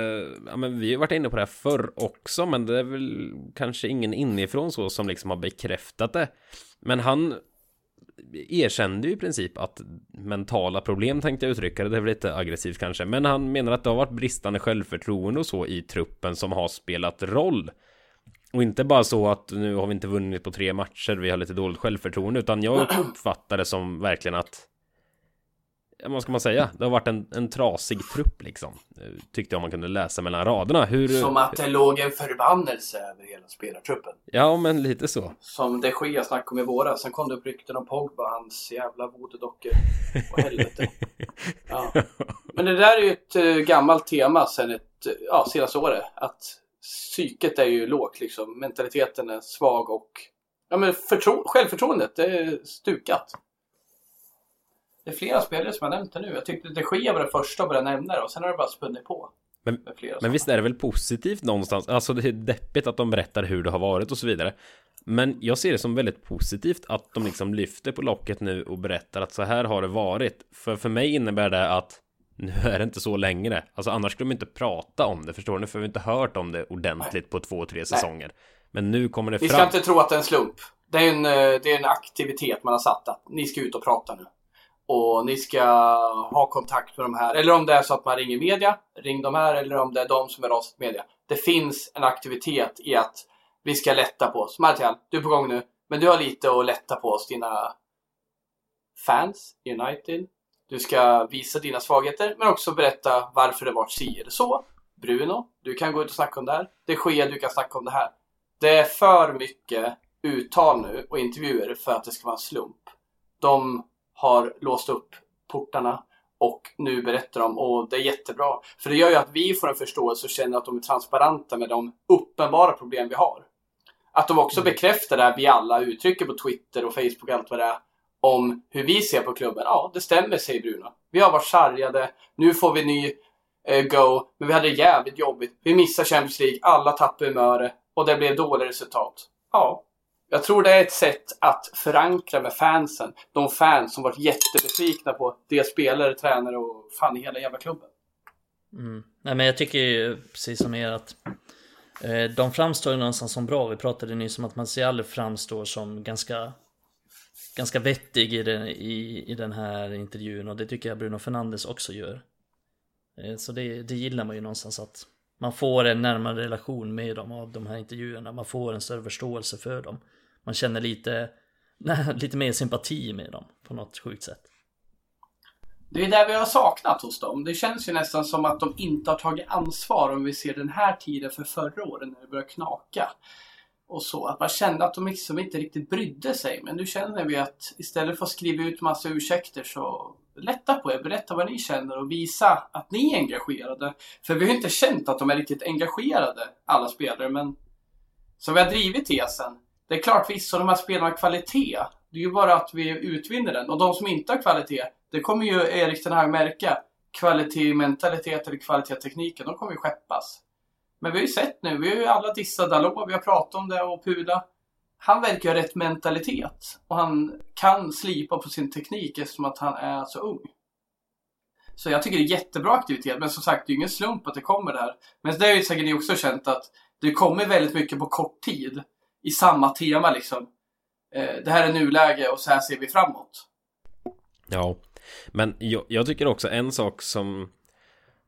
ja, men vi har varit inne på det här förr också, men det är väl kanske ingen inifrån så som liksom har bekräftat det. Men han erkände ju i princip att mentala problem tänkte jag uttrycka det, det är väl lite aggressivt kanske, men han menar att det har varit bristande självförtroende och så i truppen som har spelat roll. Och inte bara så att nu har vi inte vunnit på tre matcher, vi har lite dåligt självförtroende, utan jag uppfattar det som verkligen att vad ska man säga? Det har varit en, en trasig trupp liksom. Eh, tyckte jag man kunde läsa mellan raderna. Hur... Som att det låg en förbannelse över hela spelartruppen. Ja, men lite så. Som de Gea snackade om i våras. Sen kom det upp rykten om Pogba, hans jävla voodoo-dockor. Åh helvete. Ja. Men det där är ju ett uh, gammalt tema sen ett, uh, ja, senaste året. Att psyket är ju lågt liksom. Mentaliteten är svag och ja, men förtro- självförtroendet det är stukat. Det är flera spelare som har nämnt det nu. Jag tyckte de Gea var det första att börja nämna det och sen har det bara spunnit på. Men, men visst är det väl positivt någonstans? Alltså det är deppigt att de berättar hur det har varit och så vidare. Men jag ser det som väldigt positivt att de liksom lyfter på locket nu och berättar att så här har det varit. För för mig innebär det att nu är det inte så längre. Alltså annars skulle de inte prata om det, förstår ni? För vi har inte hört om det ordentligt på två, tre säsonger. Nej. Men nu kommer det fram. Vi ska inte tro att det är en slump. Det är en, eh, det är en aktivitet man har satt att ni ska ut och prata nu och ni ska ha kontakt med de här. Eller om det är så att man ringer media, ring de här. Eller om det är de som är rasat media. Det finns en aktivitet i att vi ska lätta på oss. Martial, du är på gång nu. Men du har lite att lätta på oss, dina fans, United. Du ska visa dina svagheter, men också berätta varför det vart si eller så. Bruno, du kan gå ut och snacka om det här. Det sker, du kan snacka om det här. Det är för mycket uttal nu och intervjuer för att det ska vara en slump. De har låst upp portarna och nu berättar de och det är jättebra. För det gör ju att vi får en förståelse och känner att de är transparenta med de uppenbara problem vi har. Att de också mm. bekräftar det vi alla uttrycker på Twitter och Facebook och allt vad det är om hur vi ser på klubben. Ja, det stämmer, säger Bruno. Vi har varit sargade. Nu får vi ny eh, go, men vi hade det jävligt jobbigt. Vi missade Champions League, alla tappade humöret och det blev dåliga resultat. Ja, jag tror det är ett sätt att förankra med fansen. De fans som varit jättebesvikna på deras spelare, tränare och fan i hela jävla klubben. Mm. Nej men jag tycker ju precis som er att eh, de framstår ju någonstans som bra. Vi pratade nyss om att man ser aldrig framstår som ganska ganska vettig i den, i, i den här intervjun och det tycker jag Bruno Fernandes också gör. Eh, så det, det gillar man ju någonstans att man får en närmare relation med dem av de här intervjuerna. Man får en större förståelse för dem man känner lite, nej, lite mer sympati med dem på något sjukt sätt. Det är det vi har saknat hos dem. Det känns ju nästan som att de inte har tagit ansvar om vi ser den här tiden för förra året när det började knaka. Och så. Att man kände att de liksom inte riktigt brydde sig. Men nu känner vi att istället för att skriva ut massa ursäkter så lätta på er, berätta vad ni känner och visa att ni är engagerade. För vi har inte känt att de är riktigt engagerade, alla spelare, men som vi har drivit tesen det är klart visst, så de här spelarna har kvalitet. Det är ju bara att vi utvinner den. Och de som inte har kvalitet, det kommer ju Erik den här märka. Kvalitet mentalitet eller kvalitet tekniken, de kommer ju skeppas. Men vi har ju sett nu, vi har ju alla dissat Dalot, vi har pratat om det och Pula. Han verkar ha rätt mentalitet och han kan slipa på sin teknik eftersom att han är så ung. Så jag tycker det är jättebra aktivitet, men som sagt, det är ju ingen slump att det kommer där. Men det är ju säkert ni också känt att det kommer väldigt mycket på kort tid i samma tema liksom. Eh, det här är nuläge och så här ser vi framåt. Ja, men jag, jag, tycker också en sak som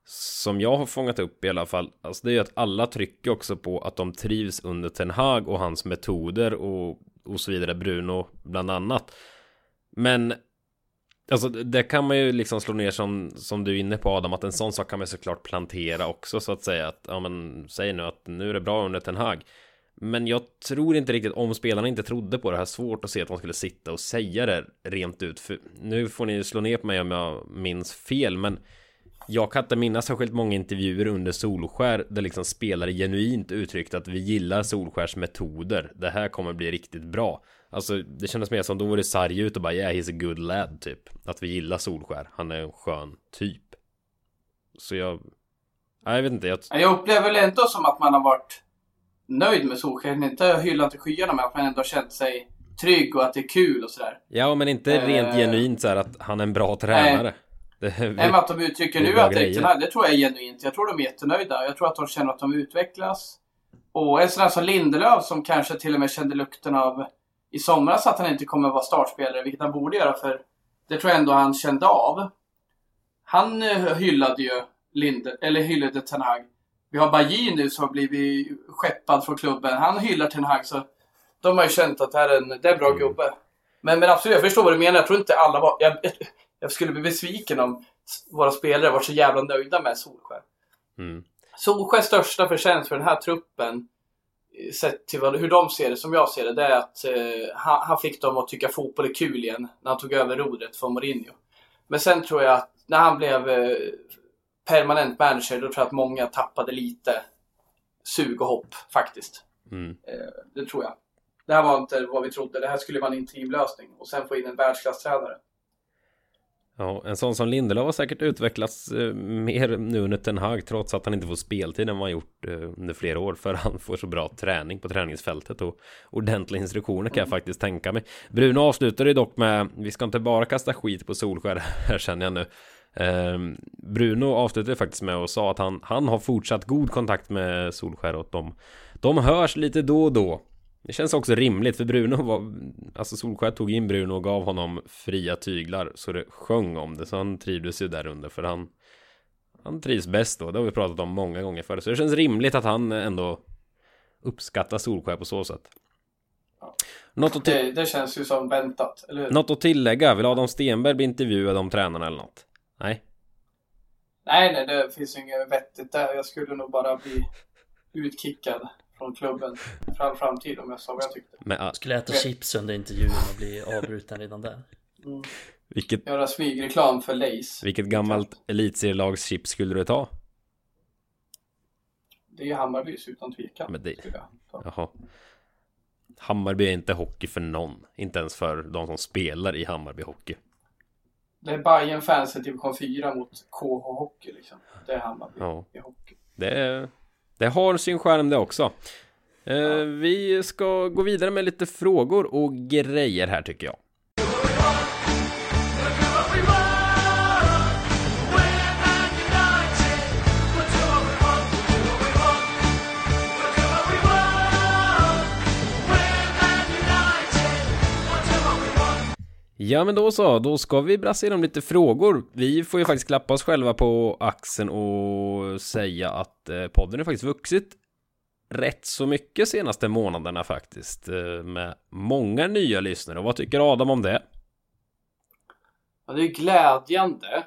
som jag har fångat upp i alla fall, alltså det är ju att alla trycker också på att de trivs under Ten Hag och hans metoder och, och så vidare, Bruno bland annat. Men Alltså det kan man ju liksom slå ner som, som du är inne på Adam, att en sån sak kan man såklart plantera också så att säga att, ja men säg nu att nu är det bra under Ten Hag. Men jag tror inte riktigt om spelarna inte trodde på det här svårt att se att de skulle sitta och säga det rent ut. För nu får ni slå ner på mig om jag minns fel, men jag kan inte minnas särskilt många intervjuer under Solskär där liksom spelare genuint uttryckt att vi gillar Solskärs metoder. Det här kommer bli riktigt bra. Alltså det kändes mer som då var det sarg ut och bara yeah he's a good lad typ. Att vi gillar Solskär. Han är en skön typ. Så jag... Nej, jag vet inte. Jag, jag upplever väl ändå som att man har varit nöjd med Solskjaer. Inte hyllat till skyarna men att man ändå känt sig trygg och att det är kul och sådär. Ja, men inte rent uh, genuint så att han är en bra tränare. Nej, det, men att de uttrycker nu att det, är, det tror jag är genuint. Jag tror de är jättenöjda. Jag tror att de känner att de utvecklas. Och en sån här som Lindelöf som kanske till och med kände lukten av i somras att han inte kommer vara startspelare, vilket han borde göra för det tror jag ändå han kände av. Han eh, hyllade ju Linde, eller hyllade Ten Hag. Vi har Bajin nu som har blivit skeppad från klubben. Han hyllar Ten Hag så de har ju känt att det här är en, det är en bra mm. gubbe. Men, men absolut, jag förstår vad du menar. Jag tror inte alla var... Jag, jag skulle bli besviken om våra spelare var så jävla nöjda med Solskär. Mm. Solskärs största förtjänst för den här truppen, eh, sett till hur de ser det, som jag ser det, det är att eh, han, han fick dem att tycka fotboll är kul igen när han tog över rodret från Mourinho. Men sen tror jag att när han blev eh, permanent manager, då tror jag att många tappade lite sug och hopp faktiskt. Mm. Eh, det tror jag. Det här var inte vad vi trodde. Det här skulle vara en interimlösning och sen få in en världsklasstränare. Ja, en sån som Lindelöf har säkert utvecklats eh, mer nu under Ten Hag trots att han inte får speltid än vad han gjort eh, under flera år för han får så bra träning på träningsfältet och ordentliga instruktioner kan jag faktiskt tänka mig. Bruno avslutade ju dock med, vi ska inte bara kasta skit på Solskär här känner jag nu. Eh, Bruno avslutade faktiskt med och sa att han, han har fortsatt god kontakt med Solskär och de, de hörs lite då och då. Det känns också rimligt för Bruno var Alltså Solskär tog in Bruno och gav honom fria tyglar Så det sjöng om det så han trivdes ju där under för han Han trivs bäst då, det har vi pratat om många gånger förr Så det känns rimligt att han ändå Uppskattar Solskär på så sätt något att, Det, det känns ju som väntat, eller hur? något att tillägga? Vill Adam Stenberg bli intervjuad om tränarna eller något? Nej? Nej, nej, det finns ju inget vettigt där. Jag skulle nog bara bli utkickad från klubben för all framtid om jag sa vad jag tyckte. Men, ah, Skulle äta chips under intervjun och bli avbruten redan där. Mm. vilket, Göra smygreklam för Lays. vilket gammalt elitserielagschips skulle du ta? Det är ju Hammarbys utan tvekan. Men det-. Jaha Hammarby är inte hockey för någon Inte ens för de som spelar i Hammarby hockey Det är Bayern fans i division 4 mot KH Hockey liksom. Det är Hammarby Ja. i hockey. Det, det har sin skärm det också. Eh, Vi ska gå vidare med lite frågor och grejer här tycker jag. Ja men då så, då ska vi brassa igenom lite frågor. Vi får ju faktiskt klappa oss själva på axeln och säga att eh, podden har faktiskt vuxit rätt så mycket senaste månaderna faktiskt. eh, Med många nya lyssnare. Och vad tycker Adam om det? Ja, det är glädjande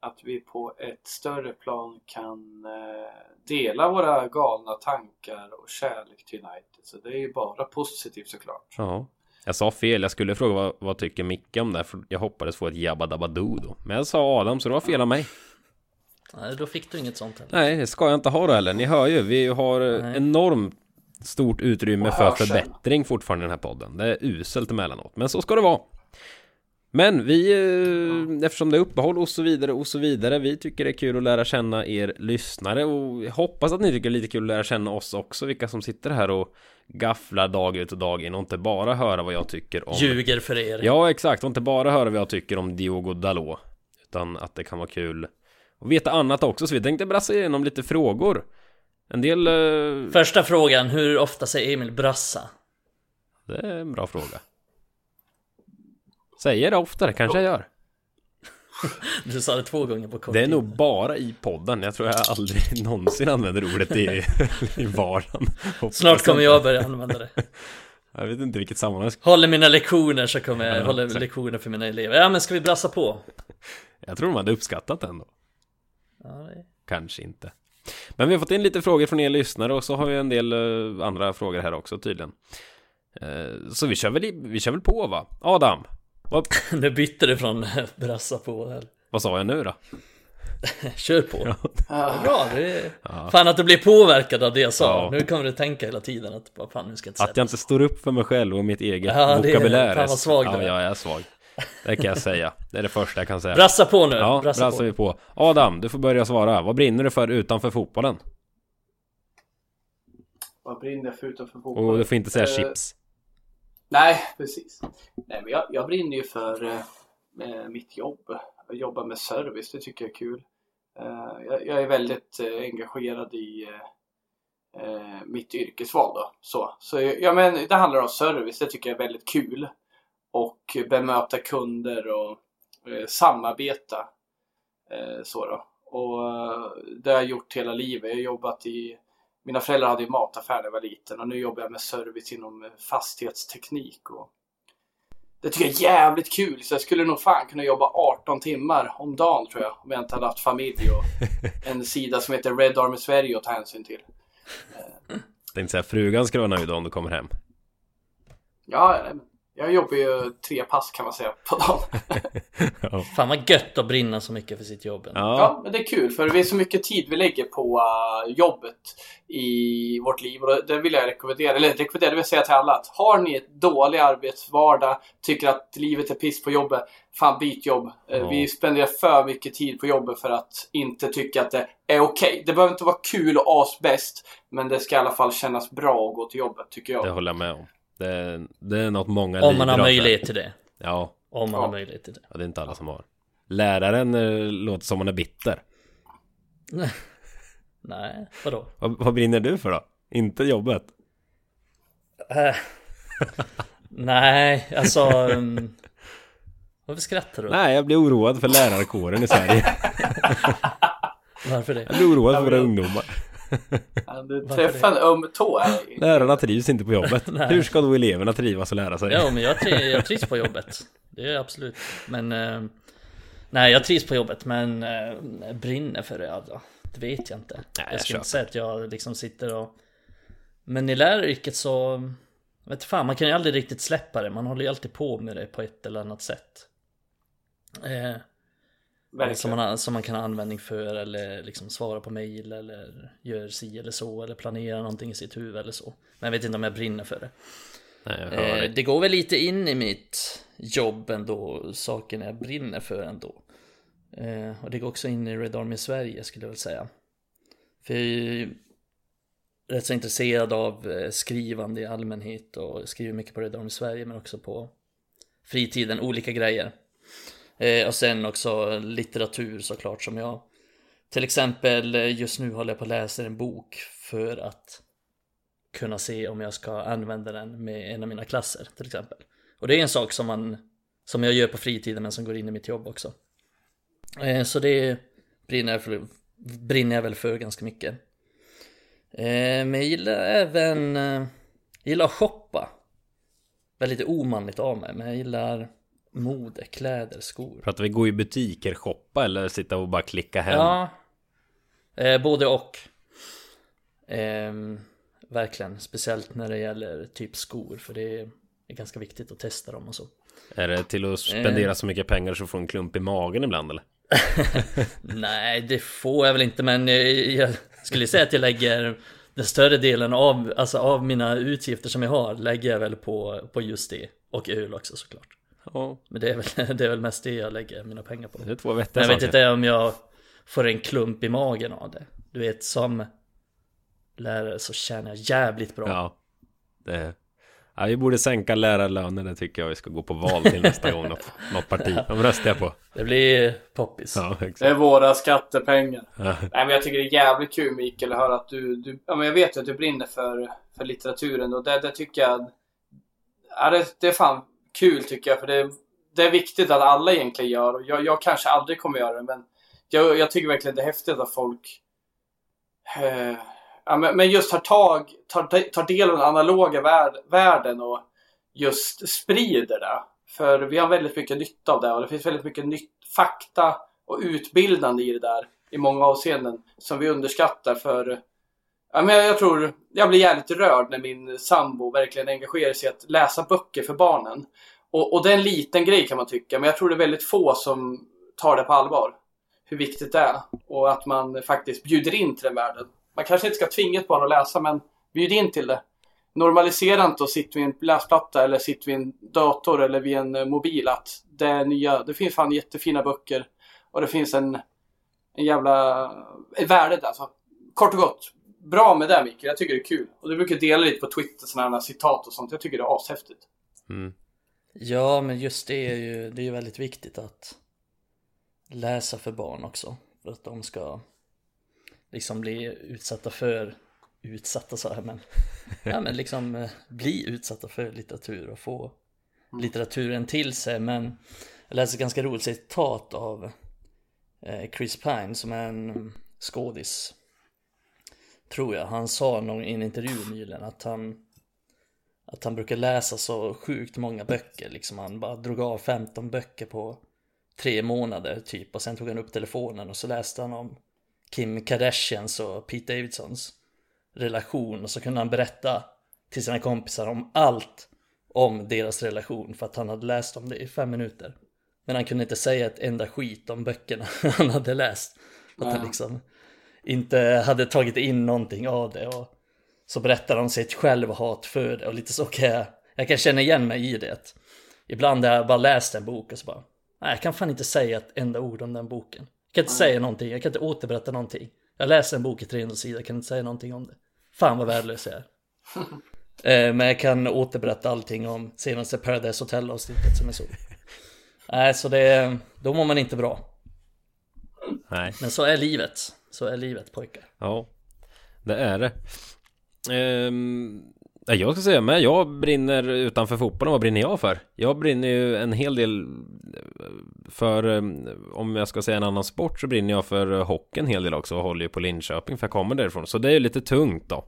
att vi på ett större plan kan eh, dela våra galna tankar och kärlek till United. Så det är ju bara positivt såklart. Ja. Jag sa fel, jag skulle fråga vad, vad tycker Micke om det? För jag hoppades få ett jabba dabba do då. Men jag sa Adam, så det var fel av mig. Nej, då fick du inget sånt heller. Nej, det ska jag inte ha då heller. Ni hör ju, vi har eh, Nej. enormt stort utrymme för förbättring fortfarande i den här podden. Det är uselt emellanåt, men så ska det vara. Men vi, eh, eftersom det är uppehåll och så vidare och så vidare, vi tycker det är kul att lära känna er lyssnare och hoppas att ni tycker det är lite kul att lära känna oss också, vilka som sitter här och gafflar dag ut och dag in och inte bara höra vad jag tycker om Ljuger för er. Ja, exakt. Och inte bara höra vad jag tycker om Diogo Dalot. Utan att det kan vara kul att veta annat också. Så vi tänkte brassa igenom lite frågor. En del... eh, Första frågan, hur ofta säger Emil brassa? Det är en bra fråga. Säger det oftare, kanske jag gör. Du sa det två gånger på kort Det är nog bara i podden. Jag tror jag aldrig någonsin använder ordet i, i vardagen. Hoppas Snart kommer jag börja använda det. Jag vet inte vilket sammanhang. Håller mina lektioner så kommer jag Ja, hålla exakt. lektioner för mina elever. Ja men ska vi brassa på? Jag tror de hade uppskattat det ändå. Ja, det... Kanske inte. Men vi har fått in lite frågor från er lyssnare och så har vi en del eh, andra frågor här också tydligen. Eh, så vi kör, väl vi kör väl på va? Adam, vad, Nu bytte du från brassa på här. vad sa jag nu då? Kör på. Ja. Bra, det är... Ja. Fan att du blir påverkad av det jag sa. Ja. Nu kommer du tänka hela tiden att vad fan nu ska jag inte Att jag inte står upp för mig själv och mitt eget Ja, det är- vokabulär. fan vad svag du ja, är. jag är svag. Det kan jag säga. Det är det första jag kan säga. Brassa på nu! Ja, brassa brassar på. vi på. Adam, du får börja svara. Vad brinner du för utanför fotbollen? vad brinner jag för utanför fotboll? Och du får inte säga Eh, chips. Nej, precis. Nej, men jag, jag brinner ju för eh, eh, mitt jobb. Att jobba med service, det tycker jag är kul. Eh, jag, jag är väldigt eh, engagerad i eh, eh, mitt yrkesval då. Så, så ja, men det handlar om service, det tycker jag är väldigt kul. Och bemöta kunder och eh, samarbeta. Eh, så då. Och eh, det har jag gjort hela livet. Jag har jobbat i mina föräldrar hade ju mataffär när jag var liten och nu jobbar jag med service inom eh, fastighetsteknik. Och, det tycker jag är jävligt kul. Så jag skulle nog fan kunna jobba 18 timmar om dagen tror jag. Om jag inte hade haft familj och en sida som heter Red Army Sverige att ta hänsyn till. Tänkte säga frugan ska vara nöjd om du kommer hem. Ja, nej, men jag jobbar ju tre pass kan man säga på dagen. Fan vad gött att brinna så mycket för sitt jobb. Ja, Ja, men det är kul för det är så mycket tid vi lägger på uh, jobbet i vårt liv och det- vill jag rekommendera, eller rekommendera, det vill säga till alla att har ni ett dålig arbetsvardag, tycker att livet är piss på jobbet, fan byt jobb. Eh, Ja. Vi spenderar för mycket tid på jobbet för att inte tycka att det är okej. Det behöver inte vara kul och asbäst, men det ska i alla fall kännas bra att gå till jobbet tycker jag. det håller jag med om. Det, det är något många Om man har möjlighet till det. Ja, Om man Ja. har möjlighet till det. ja, det är inte alla som har. Läraren eh, låter som han är bitter. Nej, vadå? Vad, vad brinner du för då? Inte jobbet? Äh. Nej, alltså... Um... Varför skrattar du? Nej, jag blir oroad för lärarkåren i Sverige. Varför det? Jag blir oroad för våra ungdomar. Du träffar en öm tå här. Lärarna trivs inte på jobbet. Hur ska då eleverna trivas och lära sig? Ja, men jag, tri- jag trivs på jobbet. Det är absolut. Men... eh, nej, jag trivs på jobbet, men uh, brinner för det. Ja, det vet jag inte. Nej, jag jag ska inte säga att jag liksom sitter och... Men i läraryrket så... Vet fan, man kan ju aldrig riktigt släppa det. Man håller ju alltid på med det på ett eller annat sätt. Eh, Verkligen. som, man, som man kan ha användning för eller liksom svara på mail eller gör si eller så eller planera någonting i sitt huvud eller så. Men jag vet inte om jag brinner för det. Nej, Eh, dig. det går väl lite in i mitt jobb ändå, sakerna jag brinner för ändå. Eh, och det går också in i Red Army Sverige skulle jag väl säga. För jag är ju rätt så intresserad av eh, skrivande i allmänhet och skriver mycket på Red Army Sverige men också på fritiden, olika grejer. Eh, och sen också litteratur såklart som jag till exempel eh, just nu håller jag på att läsa en bok för att kunna se om jag ska använda den med en av mina klasser till exempel. Och det är en sak som man som jag gör på fritiden men som går in i mitt jobb också. Eh, så det brinner jag, för, brinner jag väl för ganska mycket. Eh, men jag gillar även eh, jag gillar att shoppa. Väldigt omanligt av mig men jag gillar mode, kläder, skor. Pratar vi gå i butiker, shoppa eller sitta och bara klicka hem? Ja, eh, både och. Ehm, verkligen, speciellt när det gäller typ skor för det är, ganska viktigt att testa dem och så. Är det till att spendera så mycket pengar så får en klump i magen ibland eller? Nej, det får jag väl inte men jag, jag skulle säga att jag lägger den större delen av, alltså av mina utgifter som jag har lägger jag väl på, på just det. Och öl också såklart. Ja, Men det är väl, det är väl mest det jag lägger mina pengar på. det är två vettiga jag vet saker. inte om jag får en klump i magen av det. Du vet som lärare så tjänar jag jävligt bra. Ja, det... Ja, vi borde sänka lärarlönen, det tycker jag vi ska gå på val till nästa gång. Något, något parti. De röstar jag på. Det blir poppis. Ja, Det är våra skattepengar. Nej, men jag tycker det är jävligt kul Mikael att höra att du, du ja, men jag vet ju att du brinner för, för litteraturen och det, det tycker jag, ja, det, det är fan kul tycker jag för det, det är viktigt att alla egentligen gör och jag, jag kanske aldrig kommer göra det men jag, jag tycker verkligen det är häftigt att folk eh, ja, men, men just tar tag, tar, tar del av den analoga värld, världen och just sprider det. För vi har väldigt mycket nytta av det och det finns väldigt mycket nytt, fakta och utbildande i det där i många avseenden som vi underskattar för Ja, men jag, jag tror, jag blir jävligt rörd när min sambo verkligen engagerar sig i att läsa böcker för barnen. Och, och det är en liten grej kan man tycka, men jag tror det är väldigt få som tar det på allvar. Hur viktigt det är. Och att man faktiskt bjuder in till den världen. Man kanske inte ska tvinga ett barn att läsa, men bjud in till det. Normalisera inte och sitta vid en läsplatta eller sitta vid en dator eller vid en eh, mobil att det är nya, det finns fan jättefina böcker. Och det finns en, en jävla, ett värde där. Alltså, kort och gott, bra med det Mikael. Jag tycker det är kul. Och du brukar dela lite på Twitter sådana här citat och sånt. Jag tycker det är ashäftigt. Mm. Ja, men just det är ju, det är väldigt viktigt att läsa för barn också. För att de ska liksom bli utsatta för, utsatta så här men, ja men liksom eh, bli utsatta för litteratur och få litteraturen till sig. Men jag läste ett ganska roligt citat av eh, Chris Pine som är en skådis. Tror jag. Han sa någon, i en intervju nyligen att han att han brukar läsa så sjukt många böcker. Liksom han bara drog av 15 böcker på tre månader typ. Och sen tog han upp telefonen och så läste han om Kim Kardashians och Pete Davidsons relation. Och så kunde han berätta till sina kompisar om allt om deras relation för att han hade läst om det i fem minuter. Men han kunde inte säga ett enda skit om böckerna han hade läst. Att han liksom inte hade tagit in någonting av det. Och så berättar han sitt självhat för det och lite så kan jag, jag kan känna igen mig i det. Ibland har jag bara läst en bok och så bara, nej jag kan fan inte säga ett enda ord om den boken. Jag kan inte säga någonting, jag kan inte återberätta någonting. Jag läser en bok i 300 sidor, jag kan inte säga någonting om det. Fan vad värdelös jag är. Eh, Men jag kan återberätta allting om senaste Paradise Hotel avsnittet som jag såg. Nej, så det, då mår man inte bra. Nej. Men så är livet. Så är livet pojkar. Ja, det är det. Ehm, nej, jag ska säga med, jag brinner utanför fotbollen. Vad brinner jag för? Jag brinner ju en hel del för, ehm, om jag ska säga en annan sport så brinner jag för hockey en hel del också och håller ju på Linköping för jag kommer därifrån. Så det är ju lite tungt då.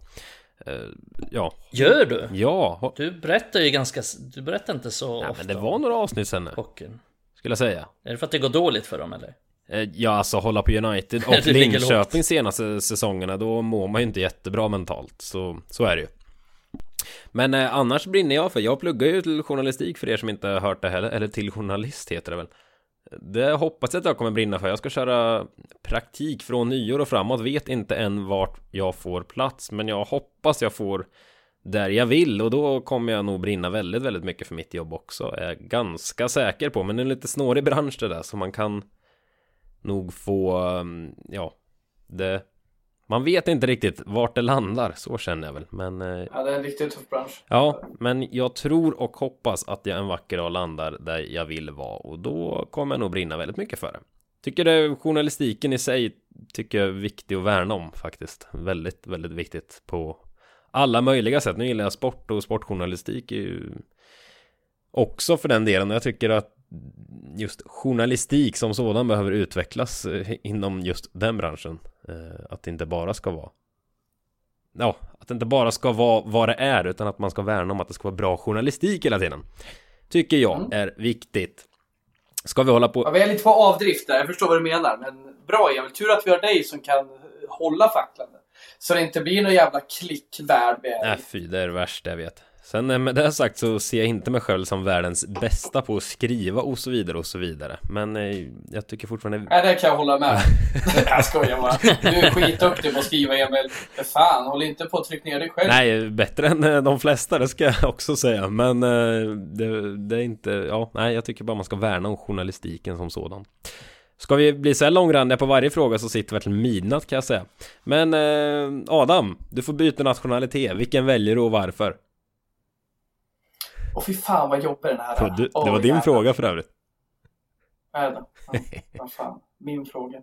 Ja, Gör du? ja, Du berättar ju ganska, du berättar inte så ja ofta men det var några avsnitt sen nu, hockeyn. skulle jag säga. Är det för att det går dåligt för dem eller? Eh, Ja, alltså hålla på United och Linköping senaste säsongerna Då mår man ju inte jättebra mentalt. Så, så är det ju. Men eh, annars brinner jag för Jag pluggar ju till journalistik för er som inte har hört det heller. Eller till journalist heter det väl. Det hoppas jag att jag kommer brinna för. Jag ska köra praktik från nyår och framåt. Vet inte än vart jag får plats Men jag hoppas jag får där jag vill. Och då kommer jag nog brinna väldigt, väldigt mycket för mitt jobb också är jag ganska säker på. Men det är en lite snårig bransch det där så man kan nog få, um, ja, det... Man vet inte riktigt vart det landar, så känner jag väl. Men eh, Ja, det är en riktigt tuff bransch. ja, men jag tror och hoppas att jag en vacker dag landar där jag vill vara och då kommer jag nog brinna väldigt mycket för det. Tycker det journalistiken i sig tycker jag är viktig att värna om faktiskt. Väldigt, väldigt viktigt på alla möjliga sätt. Nu gillar jag sport och sportjournalistik är ju också för den delen. Jag tycker att just journalistik som sådan behöver utvecklas eh, inom just den branschen. Eh, Att det inte bara ska vara Ja, att det inte bara ska vara vad det är utan att man ska värna om att det ska vara bra journalistik hela tiden. Tycker jag Mm. är viktigt. Ska vi hålla Ja, på? vi är lite på avdrift där, jag förstår vad du menar. Men bra Emil, tur att vi har dig som kan hålla facklan. Så det inte blir någon jävla klickvärld med Nej fy, det är det värsta jag vet. Sen eh, med det sagt så ser jag inte mig själv som världens bästa på att skriva och så vidare och så vidare. Men eh, jag tycker fortfarande Nej, det kan jag hålla med Jag skojar bara. Du är skitduktig på att skriva Emil. För fan, håll inte på att trycka ner dig själv. Nej, bättre än eh, de flesta, det ska jag också säga. Men det, det är inte, ja, nej, jag tycker bara man ska värna om journalistiken som sådan. Ska vi bli så här långrandiga på varje fråga så sitter vi till midnatt kan jag säga. Men eh, Adam, du får byta nationalitet. Vilken väljer du och varför? Åh fy fan vad jobbig den här är. Du, det var din jävlar. fråga för övrigt. Är det? Ja, vad fan. Min fråga.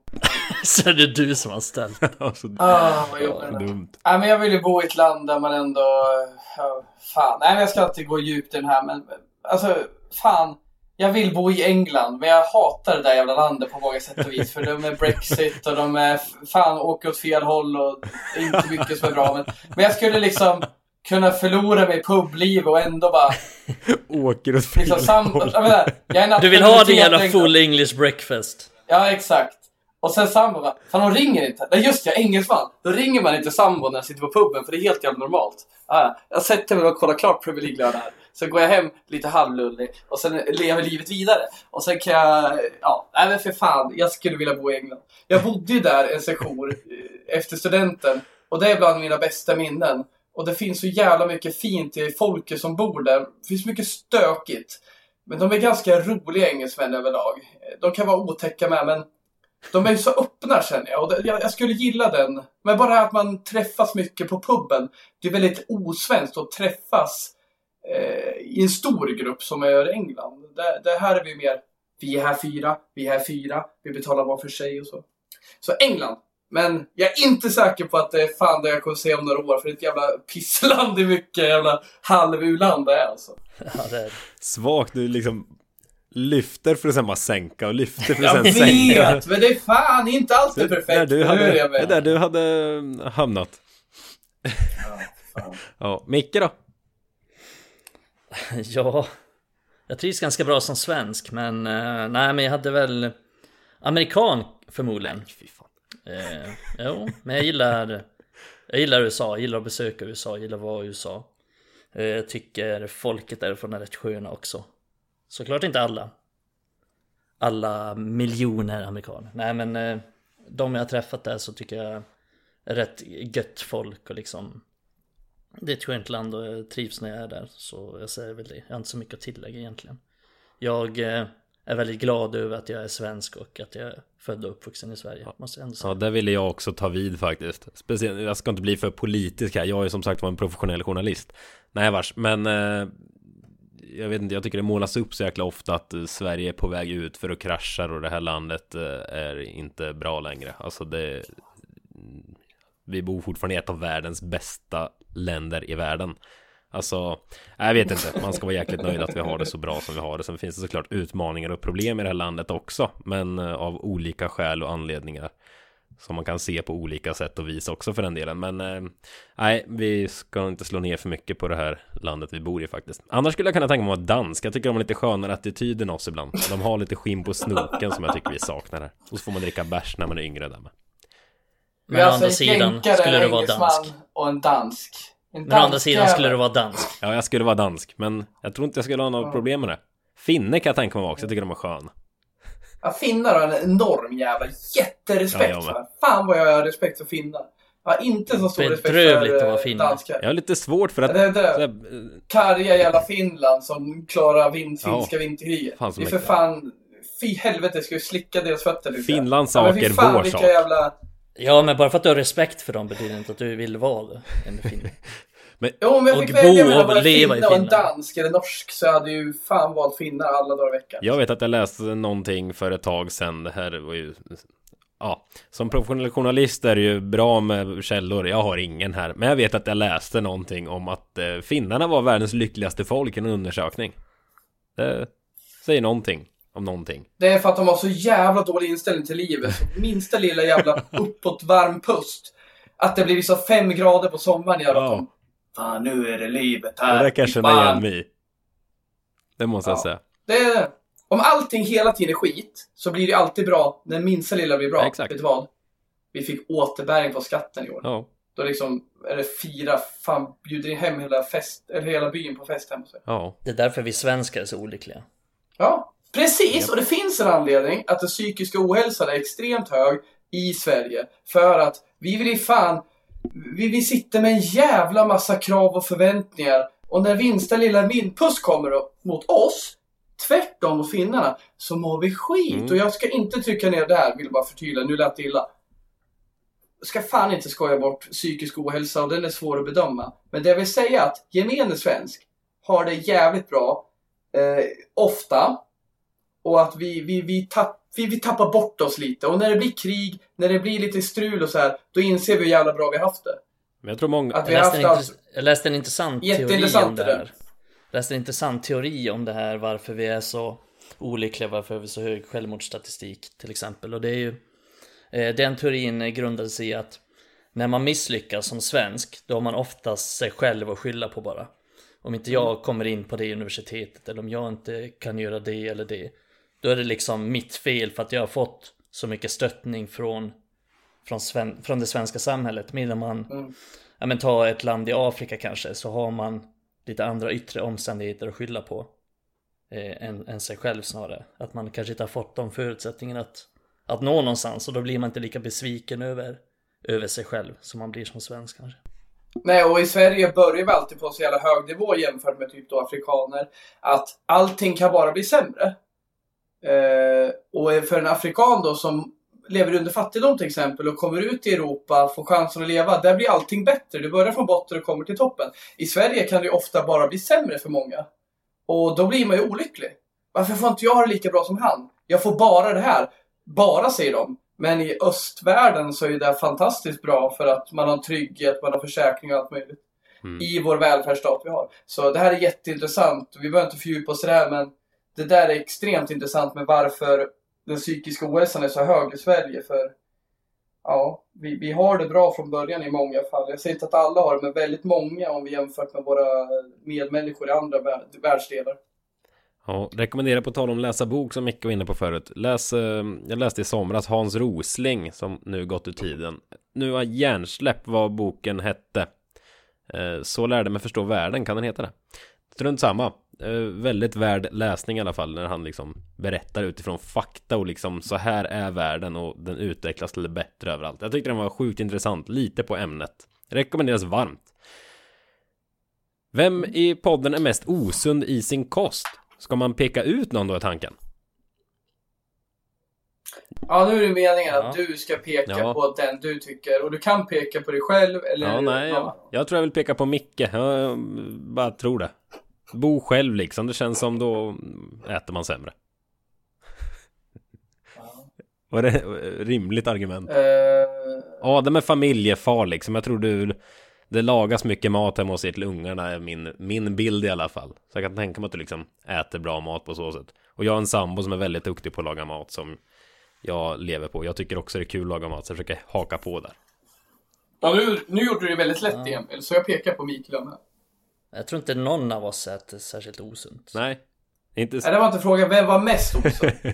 Så är det du som har ställt. Alltså, Ah, vad är. dumt. Nej, men jag vill ju bo i ett land där man ändå... Ja, fan. Nej, men jag ska inte gå djupt i den här, men alltså, fan. Jag vill bo i England, men jag hatar det där jävla landet på många sätt och vis. För de är Brexit och de är fan åker åt fel håll och det är inte mycket som är bra. Men, men jag skulle liksom kunna förlora mig i publiv och ändå bara... Åker åt fel Liksom sam, håll. Du vill ha din jävla full English breakfast. Ja, exakt. Och sen sambo bara, fan hon ringer inte. Nej just det, jag är engelsman. Då ringer man inte sambo när jag sitter på puben för det är helt jävla normalt. Ah, ja. jag sätter mig och kollar klart Premier League-lördag här. Sen går jag hem lite halvlullig och sen lever livet vidare. Och sen kan jag, ja, nej men för fan, jag skulle vilja bo i England. Jag bodde ju där en session eh, efter studenten och det är bland mina bästa minnen. Och det finns så jävla mycket fint i folket som bor där. Det finns mycket stökigt. Men de är ganska roliga engelsmän överlag. De kan vara otäcka med, men de är ju så öppna känner jag. Och det, jag, jag skulle gilla den. Men bara att man träffas mycket på puben. Det är väldigt osvenskt att träffas eh, i en stor grupp som är gör i England. Det, det här är vi mer, vi är här fyra, vi är här fyra, vi betalar var för sig och så. Så England. Men jag är inte säker på att det är fan det jag kommer se om några år. För det är ett jävla pissland i mycket jävla halv-u-land det är alltså. Ja, det är... Svagt, du liksom lyfter för att sen bara sänka och lyfter för att Jag sen sänka. vet, men det är fan inte alltid perfekt. där du hade, jag det vet. där du hade hamnat. fan. Ja, Micke då? ja, jag trivs ganska bra som svensk men eh, nej men jag hade väl amerikan förmodligen. Fy fan. Eh, jo, men jag gillar Jag gillar USA, jag gillar att besöka USA, jag gillar att vara i USA. Eh, jag tycker folket därifrån är rätt sköna också. Såklart inte alla. Alla miljoner amerikaner. Nej men eh, de jag har träffat där så tycker jag är rätt gött folk och liksom Det är ett skönt land och jag trivs när jag är där. Så jag säger väl det. Jag har inte så mycket att tillägga egentligen. Jag eh, är väldigt glad över att jag är svensk och att jag är född och uppvuxen i Sverige. Måste jag ändå säga. Ja, där ville jag också ta vid faktiskt. Speciellt, jag ska inte bli för politisk här. Jag är som sagt var en professionell journalist. Nej vars, men eh, jag vet inte, jag tycker det målas upp så jäkla ofta att eh, Sverige är på väg ut för att krascha och det här landet eh, är inte bra längre. Alltså det Vi bor fortfarande i ett av världens bästa länder i världen. Alltså, jag vet inte, man ska vara jäkligt nöjd att vi har det så bra som vi har det. Sen finns det såklart utmaningar och problem i det här landet också, men eh, av olika skäl och anledningar. Som man kan se på olika sätt och vis också för den delen. Men eh, nej, vi ska inte slå ner för mycket på det här landet vi bor i faktiskt. Annars skulle jag kunna tänka mig att vara dansk. Jag tycker de har lite skönare attityd än oss ibland. De har lite skinn på snoken som jag tycker vi saknar här. Och så får man dricka bärs när man är yngre där med. Men å andra sidan skulle du vara dansk. och en dansk. En Men å andra sidan skulle du vara dansk. Ja, jag skulle vara dansk, men jag tror inte jag skulle ha några problem med det. Finne kan jag tänka mig också, jag tycker de är skön. Ja, finnar har en enorm jävla jätterespekt Ja, för. Fan vad jag har respekt för finnar. Jag har inte så stor respekt för vara eh, danskar. Jag har lite svårt för att... Det är det. här, eh, Karga jävla Finland som klarar vin, Ja. finska vinterkriget. Fan, det är för fan... Fy helvete, ska vi slicka deras fötter lite? Finlands Ja, sak är vår sak. Jävla... Ja, men bara för att du har respekt för dem betyder inte att du vill vara det. En finne. Jo, om jag Och fick välja mellan en leva i finne och en dansk eller norsk så hade ju fan valt finnar alla dagar i veckan. Jag vet att jag läste någonting för ett tag sedan. Det här var ju... Ja, som professionell journalist är det ju bra med källor. Jag har ingen här. Men jag vet att jag läste någonting om att eh, finnarna var världens lyckligaste folk i en undersökning. Det säger någonting om någonting. Det är för att de har så jävla dålig inställning till livet. Minsta lilla jävla uppåt varm pust. Att det blir liksom fem grader på sommaren gör att Ja. de... Fan, nu är det livet Det här. där kan jag känna igen mig. Det måste jag Ja. säga. Det är, om allting hela tiden är skit så blir det alltid bra när minsta lilla blir bra. Ja, exakt. Vet du vad? Vi fick återbäring på skatten i år. Ja, Då liksom är det fyra, fan bjuder in hem hela, fest, eller hela byn på fest hemma hos ja. Det är därför vi svenskar är så olyckliga. Ja, precis! Och det finns en anledning att den psykiska ohälsan är extremt hög i Sverige. För att vi vill fan... Vi, vi sitter med en jävla massa krav och förväntningar. Och när minsta lilla vindpuss kommer mot oss, tvärtom mot finnarna, så mår vi skit. Mm. Och jag ska inte trycka ner det här, vill bara förtydliga, nu lät det illa. Jag ska fan inte skoja bort psykisk ohälsa och den är svår att bedöma. Men det jag vill säga är att gemene svensk har det jävligt bra. Eh, ofta. Och att vi, vi, vi, tapp, vi, vi tappar bort oss lite. Och när det blir krig, när det blir lite strul och så här, då inser vi hur jävla bra vi har haft det. Men jag tror många... Att vi Jag läste, haft en jag läste en intressant teori om det det här. Jag läste en intressant teori om det här varför vi är så olyckliga, varför vi har så hög självmordsstatistik till exempel. Och det är ju eh, Den teorin grundade sig i att när man misslyckas som svensk, då har man oftast sig själv att skylla på bara. Om inte jag kommer in på det universitetet eller om jag inte kan göra det eller det. Då är det liksom mitt fel för att jag har fått så mycket stöttning från från, sven- från det svenska samhället. Medan man Mm. ja, men ta ett land i Afrika kanske så har man lite andra yttre omständigheter att skylla på eh, än, än sig själv snarare. Att man kanske inte har fått de förutsättningarna att, att nå någonstans och då blir man inte lika besviken över, över sig själv som man blir som svensk kanske. Nej, och i Sverige börjar vi alltid på så jävla hög nivå jämfört med typ då afrikaner. Att allting kan bara bli sämre. Eh, och för en afrikan då som lever under fattigdom till exempel och kommer ut i Europa, får chansen att leva, där blir allting bättre. Du börjar från botten och kommer till toppen. I Sverige kan det ju ofta bara bli sämre för många. Och då blir man ju olycklig. Varför får inte jag det lika bra som han? Jag får bara det här. Bara, säger de. Men i östvärlden så är det fantastiskt bra för att man har trygghet, man har försäkring och allt möjligt. Mm. I vår välfärdsstat vi har. Så det här är jätteintressant. Vi behöver inte fördjupa oss i det här men det där är extremt intressant med varför den psykiska ohälsan är så hög i Sverige. För ja, vi, vi har det bra från början i många fall. Jag säger inte att alla har det, men väldigt många om vi jämfört med våra medmänniskor i andra världsdelar. Ja, rekommenderar på tal om läsa bok som Micke var inne på förut. Läs, eh, jag läste i somras Hans Rosling som nu gått ur tiden. Nu har hjärnsläpp vad boken hette. Eh, så lärde mig förstå världen, kan den heta det? Strunt samma. Eh, Väldigt värd läsning i alla fall när han liksom berättar utifrån fakta och liksom så här är världen och den utvecklas till det bättre överallt. Jag tyckte den var sjukt intressant, lite på ämnet. Rekommenderas varmt. Vem i podden är mest osund i sin kost? Ska man peka ut någon då i tanken? Ja, nu är det meningen Ja. att du ska peka Ja. på den du tycker. Och du kan peka på dig själv eller Ja, nej, jag, jag tror jag vill peka på Micke. Jag bara tror det. Bo själv liksom. Det känns som då äter man sämre. Var det rimligt argument? Eh, Adam är familjefar liksom. Jag tror du det lagas mycket mat hemma hos er till ungarna är min, min bild i alla fall. Så jag kan tänka mig att du liksom äter bra mat på så sätt. Och jag har en sambo som är väldigt duktig på att laga mat som jag lever på. Jag tycker också det är kul att laga mat så jag försöker haka på där. ja, nu, nu gjorde du det väldigt lätt Emil, så jag pekar på Mikael med. Jag tror inte någon av oss äter särskilt osunt. Nej, inte Nej, det var inte frågan. Vem var mest osund?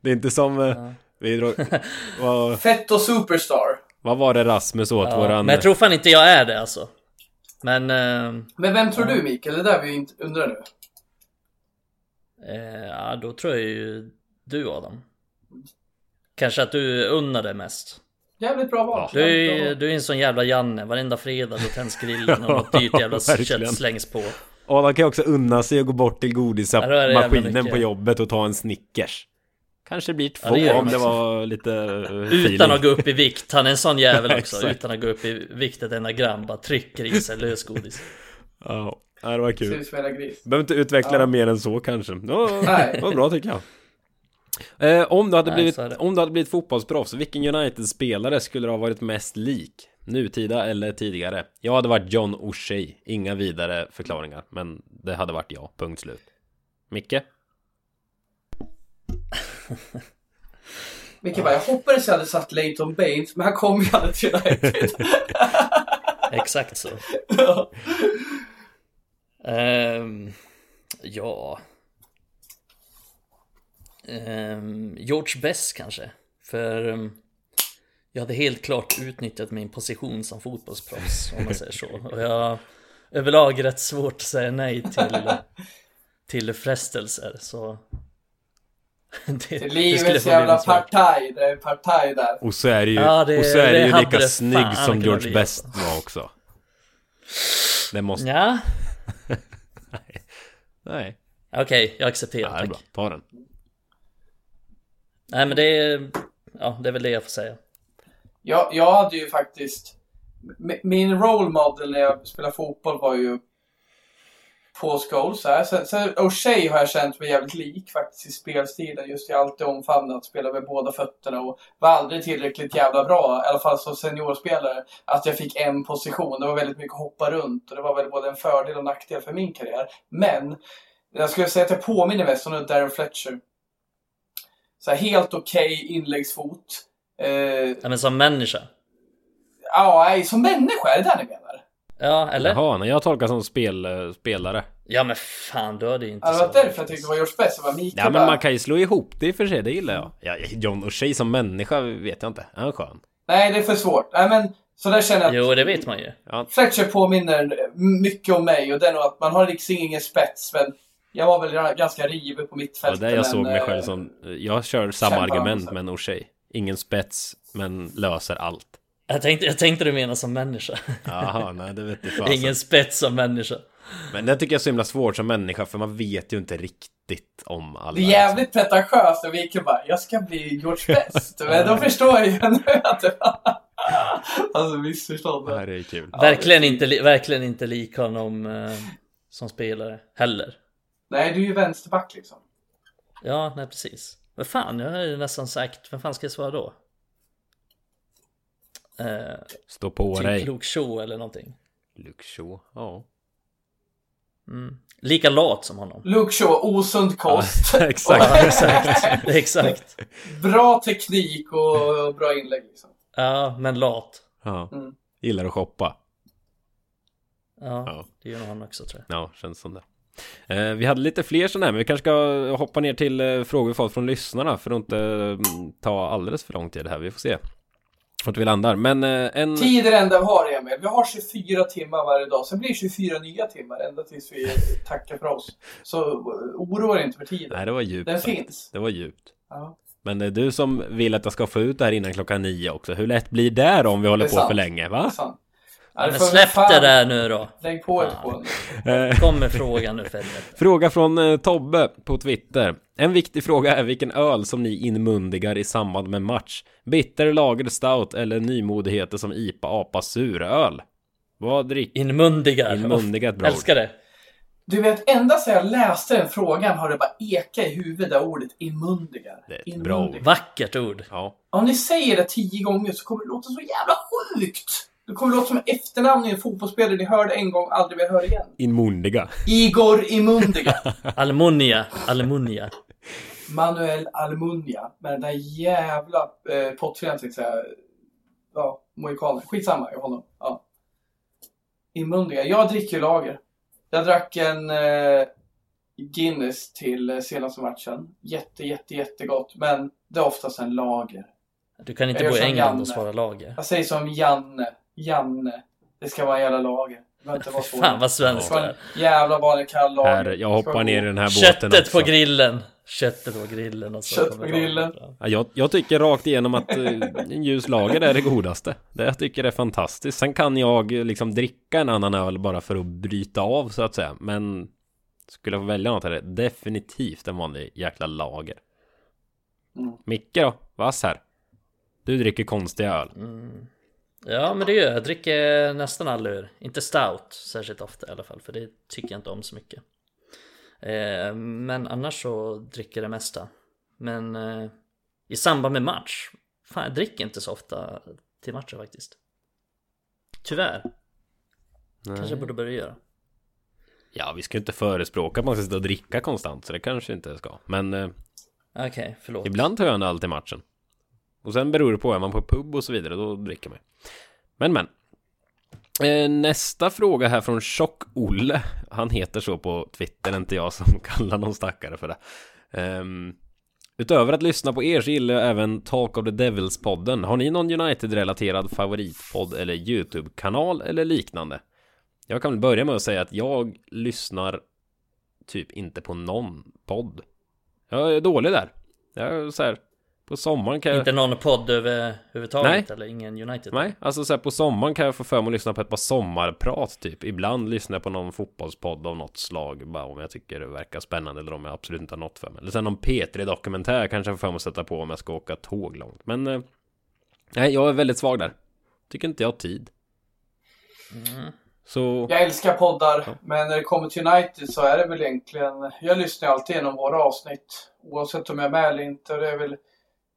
Det är inte som eh, vi drog, vad, Fett och Superstar. vad var det Rasmus åt Ja, våran men jag tror fan inte jag är det alltså. Men... Eh, Men vem tror du Mikael? Det är där vi inte undrar nu. eh, ja, då tror jag ju du Adam. Kanske att du unnar det mest. Jävligt bra val. Du är, bra val. du är en sån jävla Janne. Varenda fredag då tänds grillen och något dyrt jävla kött slängs på. Adam kan ju också unna sig att gå bort till Ja, godismaskinen på jobbet och ta en Snickers Kanske blir två Ja, det om det var lite eh, Utan feeling. att gå upp i vikt. Han är en sån jävel också. Utan att gå upp i vikt ett enda gram. Bara trycker i sig lösgodis. Ja, ja, det var kul. Behöver inte utveckla Ja. det mer än så kanske. Ja, Nej. det var bra tycker jag. Eh, om, du hade Nej, blivit, om du hade blivit fotbollsproffs, vilken United-spelare skulle du ha varit mest lik? Nutida eller tidigare? Jag hade varit John O'Shea, inga vidare förklaringar, men det hade varit jag, punkt slut. Micke? Micke bara, jag hoppades jag hade satt Leighton Baines, men han kom ju aldrig till United. Exakt så. Ja. Ehm, ja. Ehm, George Best kanske. För ehm, jag hade helt klart utnyttjat min position som fotbollsproffs om man säger så. Och jag har överlag rätt svårt att säga nej till, till frestelser. Så det, Det livets få bli jävla partaj. Det är partaj där. Och så är det ju, Ja, det- och så är det det ju lika det snygg som George Best var också. Det måste... Ja, Nej. okej, jag accepterar. Ja, det är bra. tack. Ta den. Nej men det är, ja, det är väl det jag får säga. Jag, jag hade ju faktiskt... Min role model när jag spelade fotboll var ju Paul Scholes. här. Sen, sen O'Shea har jag känt mig jävligt lik faktiskt i spelstilen. Just jag alltid omfamnat, spela med båda fötterna och var aldrig tillräckligt jävla bra, i alla fall som seniorspelare, att jag fick en position. Det var väldigt mycket att hoppa runt och det var väl både en fördel och nackdel för min karriär. Men jag skulle säga att jag påminner mest om Darren Fletcher. Så här, helt okej inläggsfot. Eh, Ja, men som människa. Ja, nej, som människa, är det där ni menar? Ja, eller? Jaha, när jag tolkar som spel, eh, spelare. Ja men fan, du hade ju inte Ja, det så var därför jag tyckte det var George Best. Jag var Mikael Ja men man kan ju slå ihop det i och för sig, det gillar jag. Ja, John O'Shea som människa vet jag inte. Är han skön? Nej, det är för svårt. Nej, men så där känner jag att Jo, det vet man ju. Fletcher påminner mycket om mig och det är nog att man har liksom ingen spets, men jag var väl ganska rivig på Det mittfältet. var där jag men, såg mig eh, själv som... Jag kör samma argument med en O'Shea. Ingen spets, men löser allt. Jag tänkte, jag tänkte du menar som människa. Jaha, nej det vet jag fasen. Ingen spets som människa. Men det tycker jag är så himla svårt som människa, för man vet ju inte riktigt om alla. Det är jävligt pretentiöst och Mikael bara, jag ska bli George Best. men då förstår jag ju nu att det var... Alltså missförstånd. Det här är kul. verkligen, inte, li- verkligen inte lik honom eh, som spelare heller. Nej, du är ju vänsterback liksom. Ja, nej precis. Men fan, jag har ju nästan sagt, vem fan ska jag svara då? Eh, Stå på typ dig. Luke Shaw eller någonting. Luke Shaw, ja. Mm. Lika lat som honom. Luke Shaw, osund kost. Exakt. exakt, exakt. Bra teknik och bra inlägg liksom. Ja, men lat. Ja. Mm. Gillar att shoppa. Ja, Ja. det gör han också tror jag. Ja, känns som det. Eh, vi hade lite fler sådana här, men vi kanske ska hoppa ner till eh, frågor vi fått från lyssnarna för att inte mm, ta alldeles för lång tid här. Vi får se vart vi landar. Men eh, en... Tid är det enda vi har Emil. Vi har 24 timmar varje dag. Sen blir det 24 nya timmar ända tills vi tackar för oss. Så oroa dig inte för tiden. Nej, det var djupt. Den sagt. finns. Det var djupt. Ja. Men det är du som vill att jag ska få ut det här innan klockan nio också. Hur lätt blir det då om vi håller Det på sant. för länge? Det är Va? sant. Ja, Ja, det men släpp det där nu då. Lägg på ett. Eh, Kom med frågan nu helvete. Fråga från eh, Tobbe på Twitter. En viktig fråga är vilken öl som ni inmundigar i samband med match. Bitter, lager, stout eller nymodigheter som IPA, APA, suröl. Vad dricker Inmundigar. Inmundigat, bro. Älskar det. Du vet, ända sedan jag läste den frågan har det bara eka i huvudet det ordet inmundigar. Det är ett bra ord. Vackert ord. Ja. Om ni säger det tio gånger så kommer det låta så jävla sjukt. Det kommer låta som efternamn i en fotbollsspelare ni hörde en gång aldrig mer hör igen. Inmundiga. Igor Imundiga. Almunia. Almunia. Manuel Almunia. Med den där jävla eh, pottfrän. Ja, mohikanen. Skitsamma, jag honom. Ja. Imundiga. Jag dricker ju lager. Jag drack en eh, Guinness till eh, senaste matchen. Jätte, jätte, jättegott. Men det är oftast en lager. Du kan inte Jag bo i England Janne. och svara lager. Jag säger som Janne. Janne. Det ska vara vara så. Fan vad svenskt det är. jävla vanlig kall lager. Här, jag hoppar ner i den här båten Köttet också. på grillen. Köttet på grillen. Och så Kött på grillen. Ja, jag, jag tycker rakt igenom att eh, en ljus lager är det godaste. Det jag tycker det är fantastiskt. Sen kan jag eh, liksom dricka en annan öl bara för att bryta av så att säga. Men skulle jag få välja något är det definitivt en vanlig jäkla lager. Mm. Micke då? Vass här. Du dricker konstig öl. Mm. Ja men det gör jag. Jag dricker nästan all öl. Inte stout särskilt ofta i alla fall. För det tycker jag inte om så mycket. Eh, men annars så dricker jag det mesta. Men eh, i samband med match. Fan jag dricker inte så ofta till matcher faktiskt. Tyvärr. Kanske jag borde börja göra. Ja, vi ska ju inte förespråka att man ska sitta och dricka konstant, så det kanske inte ska. Men eh, Okej, förlåt. ibland tar jag en öl till matchen. Och sen beror det på, är man på pub och så vidare, då dricker man. Men men. Eh, nästa fråga här från Tjock-Olle. Han heter så på Twitter, inte jag som kallar någon stackare för det. Um, utöver att lyssna på er så gillar jag även Talk of the Devils-podden. Har ni någon United-relaterad favoritpodd eller YouTube-kanal eller liknande? Jag kan väl börja med att säga att jag lyssnar typ inte på någon podd. Jag är dålig där. Jag är så här, på sommaren kan jag... Inte någon podd överhuvudtaget eller ingen United? Nej, alltså så här, på sommaren kan jag få för mig att lyssna på ett par sommarprat typ. Ibland lyssnar jag på någon fotbollspodd av något slag. Bara om jag tycker det verkar spännande eller om jag absolut inte har något för mig. Eller sen någon P3-dokumentär kanske jag får för mig att sätta på om jag ska åka tåg långt. Men eh, nej, jag är väldigt svag där. Tycker inte jag har tid. Mm. Så Jag älskar poddar, Ja. men när det kommer till United så är det väl egentligen... Jag lyssnar ju alltid igenom våra avsnitt, oavsett om jag är med eller inte. Och det är väl...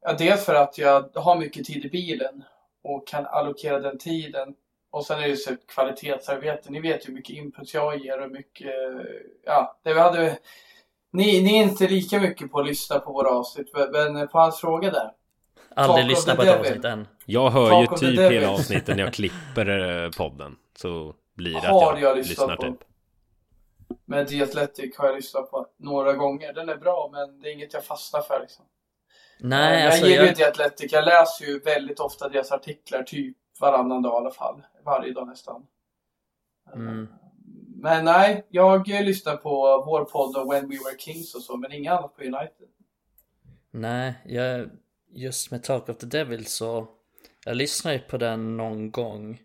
Ja, dels för att jag har mycket tid i bilen och kan allokera den tiden. Och sen är det ju så kvalitetsarbete. Ni vet ju hur mycket input jag ger och mycket... Ja, det vi hade... Ni, ni är inte lika mycket på att lyssna på våra avsnitt, men på hans fråga där. Aldrig lyssnat på ett avsnitt än. jag hör Talk ju typ hela avsnitten när jag klipper eh, podden. Så blir det Har att jag, jag lyssnar på. typ. Men The Athletic har jag lyssnat på några gånger. Den är bra, men det är inget jag fastnar för liksom. Nej, jag alltså gillar jag... The Athletic. Jag läser ju väldigt ofta deras artiklar, typ varannan dag i alla fall. Varje dag nästan. Mm. Men nej, jag eh, lyssnar på vår podd och When We Were Kings och så, men inga annat på United. Nej, jag... Just med Talk of the Devil så... Jag lyssnar ju på den någon gång.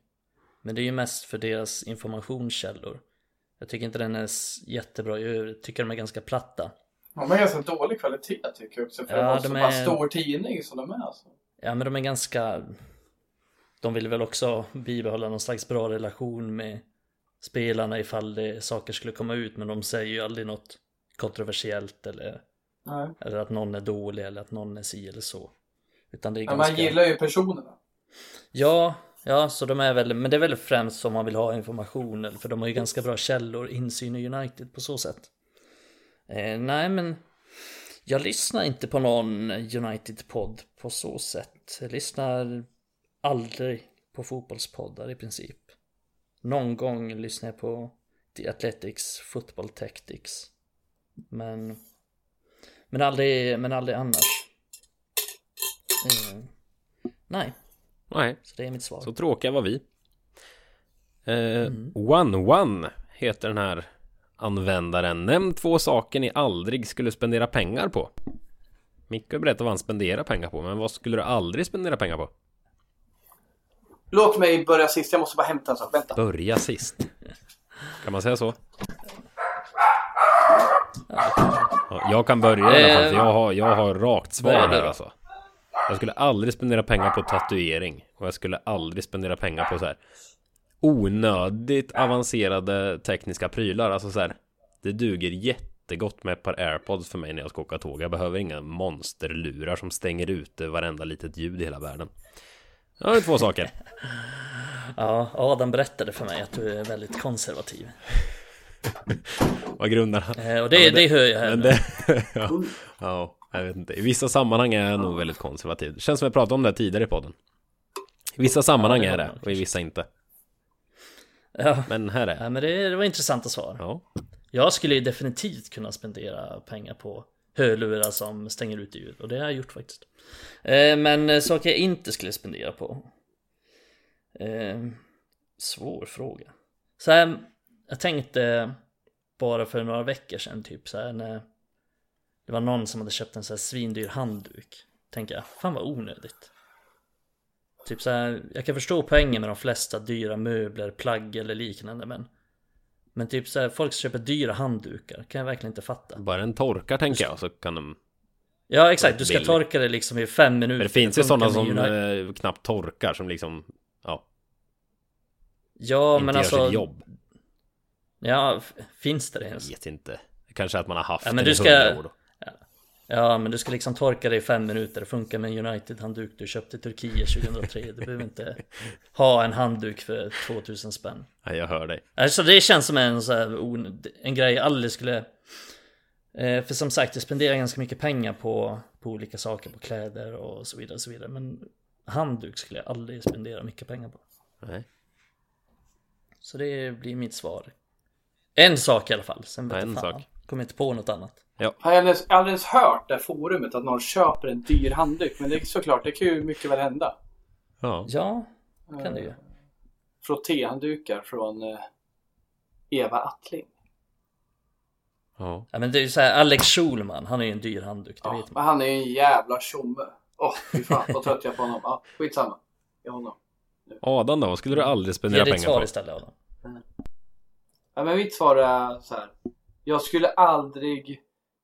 Men det är ju mest för deras informationskällor. Jag tycker inte den är jättebra. Jag tycker de är ganska platta. De har ganska dålig kvalitet tycker jag också, för Ja, att de så är- pass stor tidning som de är. Alltså. Ja men de är ganska De vill väl också bibehålla någon slags bra relation med Spelarna ifall det saker skulle komma ut men de säger ju aldrig något Kontroversiellt eller Nej. Eller att någon är dålig eller att någon är si eller så Utan det är Men ganska man gillar ju personerna. Ja, ja så de är väl Men det är väl främst om man vill ha information För de har ju ganska bra källor Insyn i United på så sätt eh, Nej men Jag lyssnar inte på någon United-podd på så sätt Jag lyssnar aldrig på fotbollspoddar i princip. Någon gång lyssnar jag på The Athletics Football Tactics. Men, men, aldrig, men aldrig annars. Mm. Nej, Nej, så det är mitt svar. så tråkiga var vi. Eh, One One heter den här användaren. Nämn två saker ni aldrig skulle spendera pengar på. Micke har berättat vad han spenderar pengar på, men vad skulle du aldrig spendera pengar på? Låt mig börja sist, jag måste bara hämta en sak. Vänta. Börja sist. Kan man säga så? Ja, jag kan börja i alla fall, för jag har, jag har rakt svar här alltså. Jag skulle aldrig spendera pengar på tatuering. Och jag skulle aldrig spendera pengar på så här onödigt avancerade tekniska prylar. Alltså så här, det duger jättegott med ett par airpods för mig när jag ska åka tåg. Jag behöver inga monsterlurar som stänger ute varenda litet ljud i hela världen. Jag har två saker. Ja, Adam berättade för mig att du är väldigt konservativ. Vad grundar han? Eh, och det, det, hör jag här det, ja, ja, jag vet inte. I vissa sammanhang är jag nog väldigt konservativ. Det känns som jag pratade om det tidigare i podden. I vissa sammanhang det är det och i vissa inte. Ja, Men här är ja, men det, det var intressanta svar. Ja, Jag skulle ju definitivt kunna spendera pengar på hörlurar som stänger ut ljud och det har jag gjort faktiskt. Eh, men saker jag inte skulle spendera på. Eh, svår fråga. Så här, jag tänkte bara för några veckor sedan typ så här när det var någon som hade köpt en så här svindyr handduk. Tänker jag, fan vad onödigt. Typ så här, jag kan förstå poängen med de flesta dyra möbler, plagg eller liknande men men typ så här, folk köper dyra handdukar kan jag verkligen inte fatta. bara den torkar tänker jag så kan de... Ja exakt, du ska Billig. torka det liksom i fem minuter. Men det finns ju sådana som eh, knappt torkar som liksom... Ja, Ja inte men gör alltså. sitt jobb. Ja, finns det det ens? Jag vet inte. Kanske att man har haft Ja, men du i ska- år då. Ja men du ska liksom torka det i fem minuter. Det funkar med en United-handduk du köpte i Turkiet 2003. Du behöver inte ha en handduk för 2000 spänn. Nej, jag hör dig. Alltså det känns som en så här, en grej jag aldrig skulle eh, För som sagt jag spenderar ganska mycket pengar på, på olika saker, på kläder och så vidare och så vidare Men handduk skulle jag aldrig spendera mycket pengar på Nej. Så det blir mitt svar En sak i alla fall, sen vet en fan sak. Kommer inte på något annat Har jag aldrig, aldrig ens hört det forumet att någon köper en dyr handduk. Men det är såklart, det kan ju mycket väl hända. Ja. Ja, kan det ju Frottéhanddukar från eh, Eva Attling. Ja. Ja men det är ju såhär, Alex Schulman, han är ju en dyr handduk, det Ja, vet man men han är ju en jävla tjomme. Åh, fy fan vad trött jag är på honom. Ja, skitsamma. Jag honom. Adam då? Vad skulle du aldrig Ge spendera ditt pengar svar på? istället Adam Ja, men mitt svar är så här. Jag skulle aldrig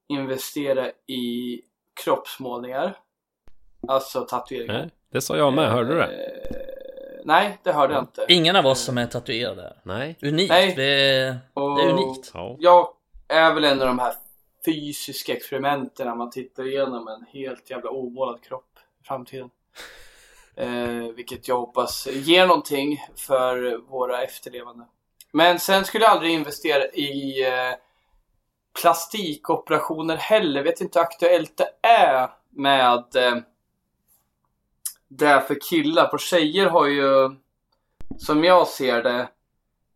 investera i kroppsmålningar. Alltså tatueringar. Nej, det sa jag med. Hörde du det? Eh, nej, det hörde jag inte. Ingen av oss som är tatuerade Nej. Unikt, Nej. det är, Och det är unikt Ja. Jag är väl en av de här fysiska experimenten när man tittar igenom en helt jävla omålad kropp i framtiden. Eh, vilket jag hoppas ger någonting för våra efterlevande. Men sen skulle jag aldrig investera i eh, plastikoperationer heller. Vet inte hur aktuellt det är med eh, det för killar. För tjejer har ju, som jag ser det,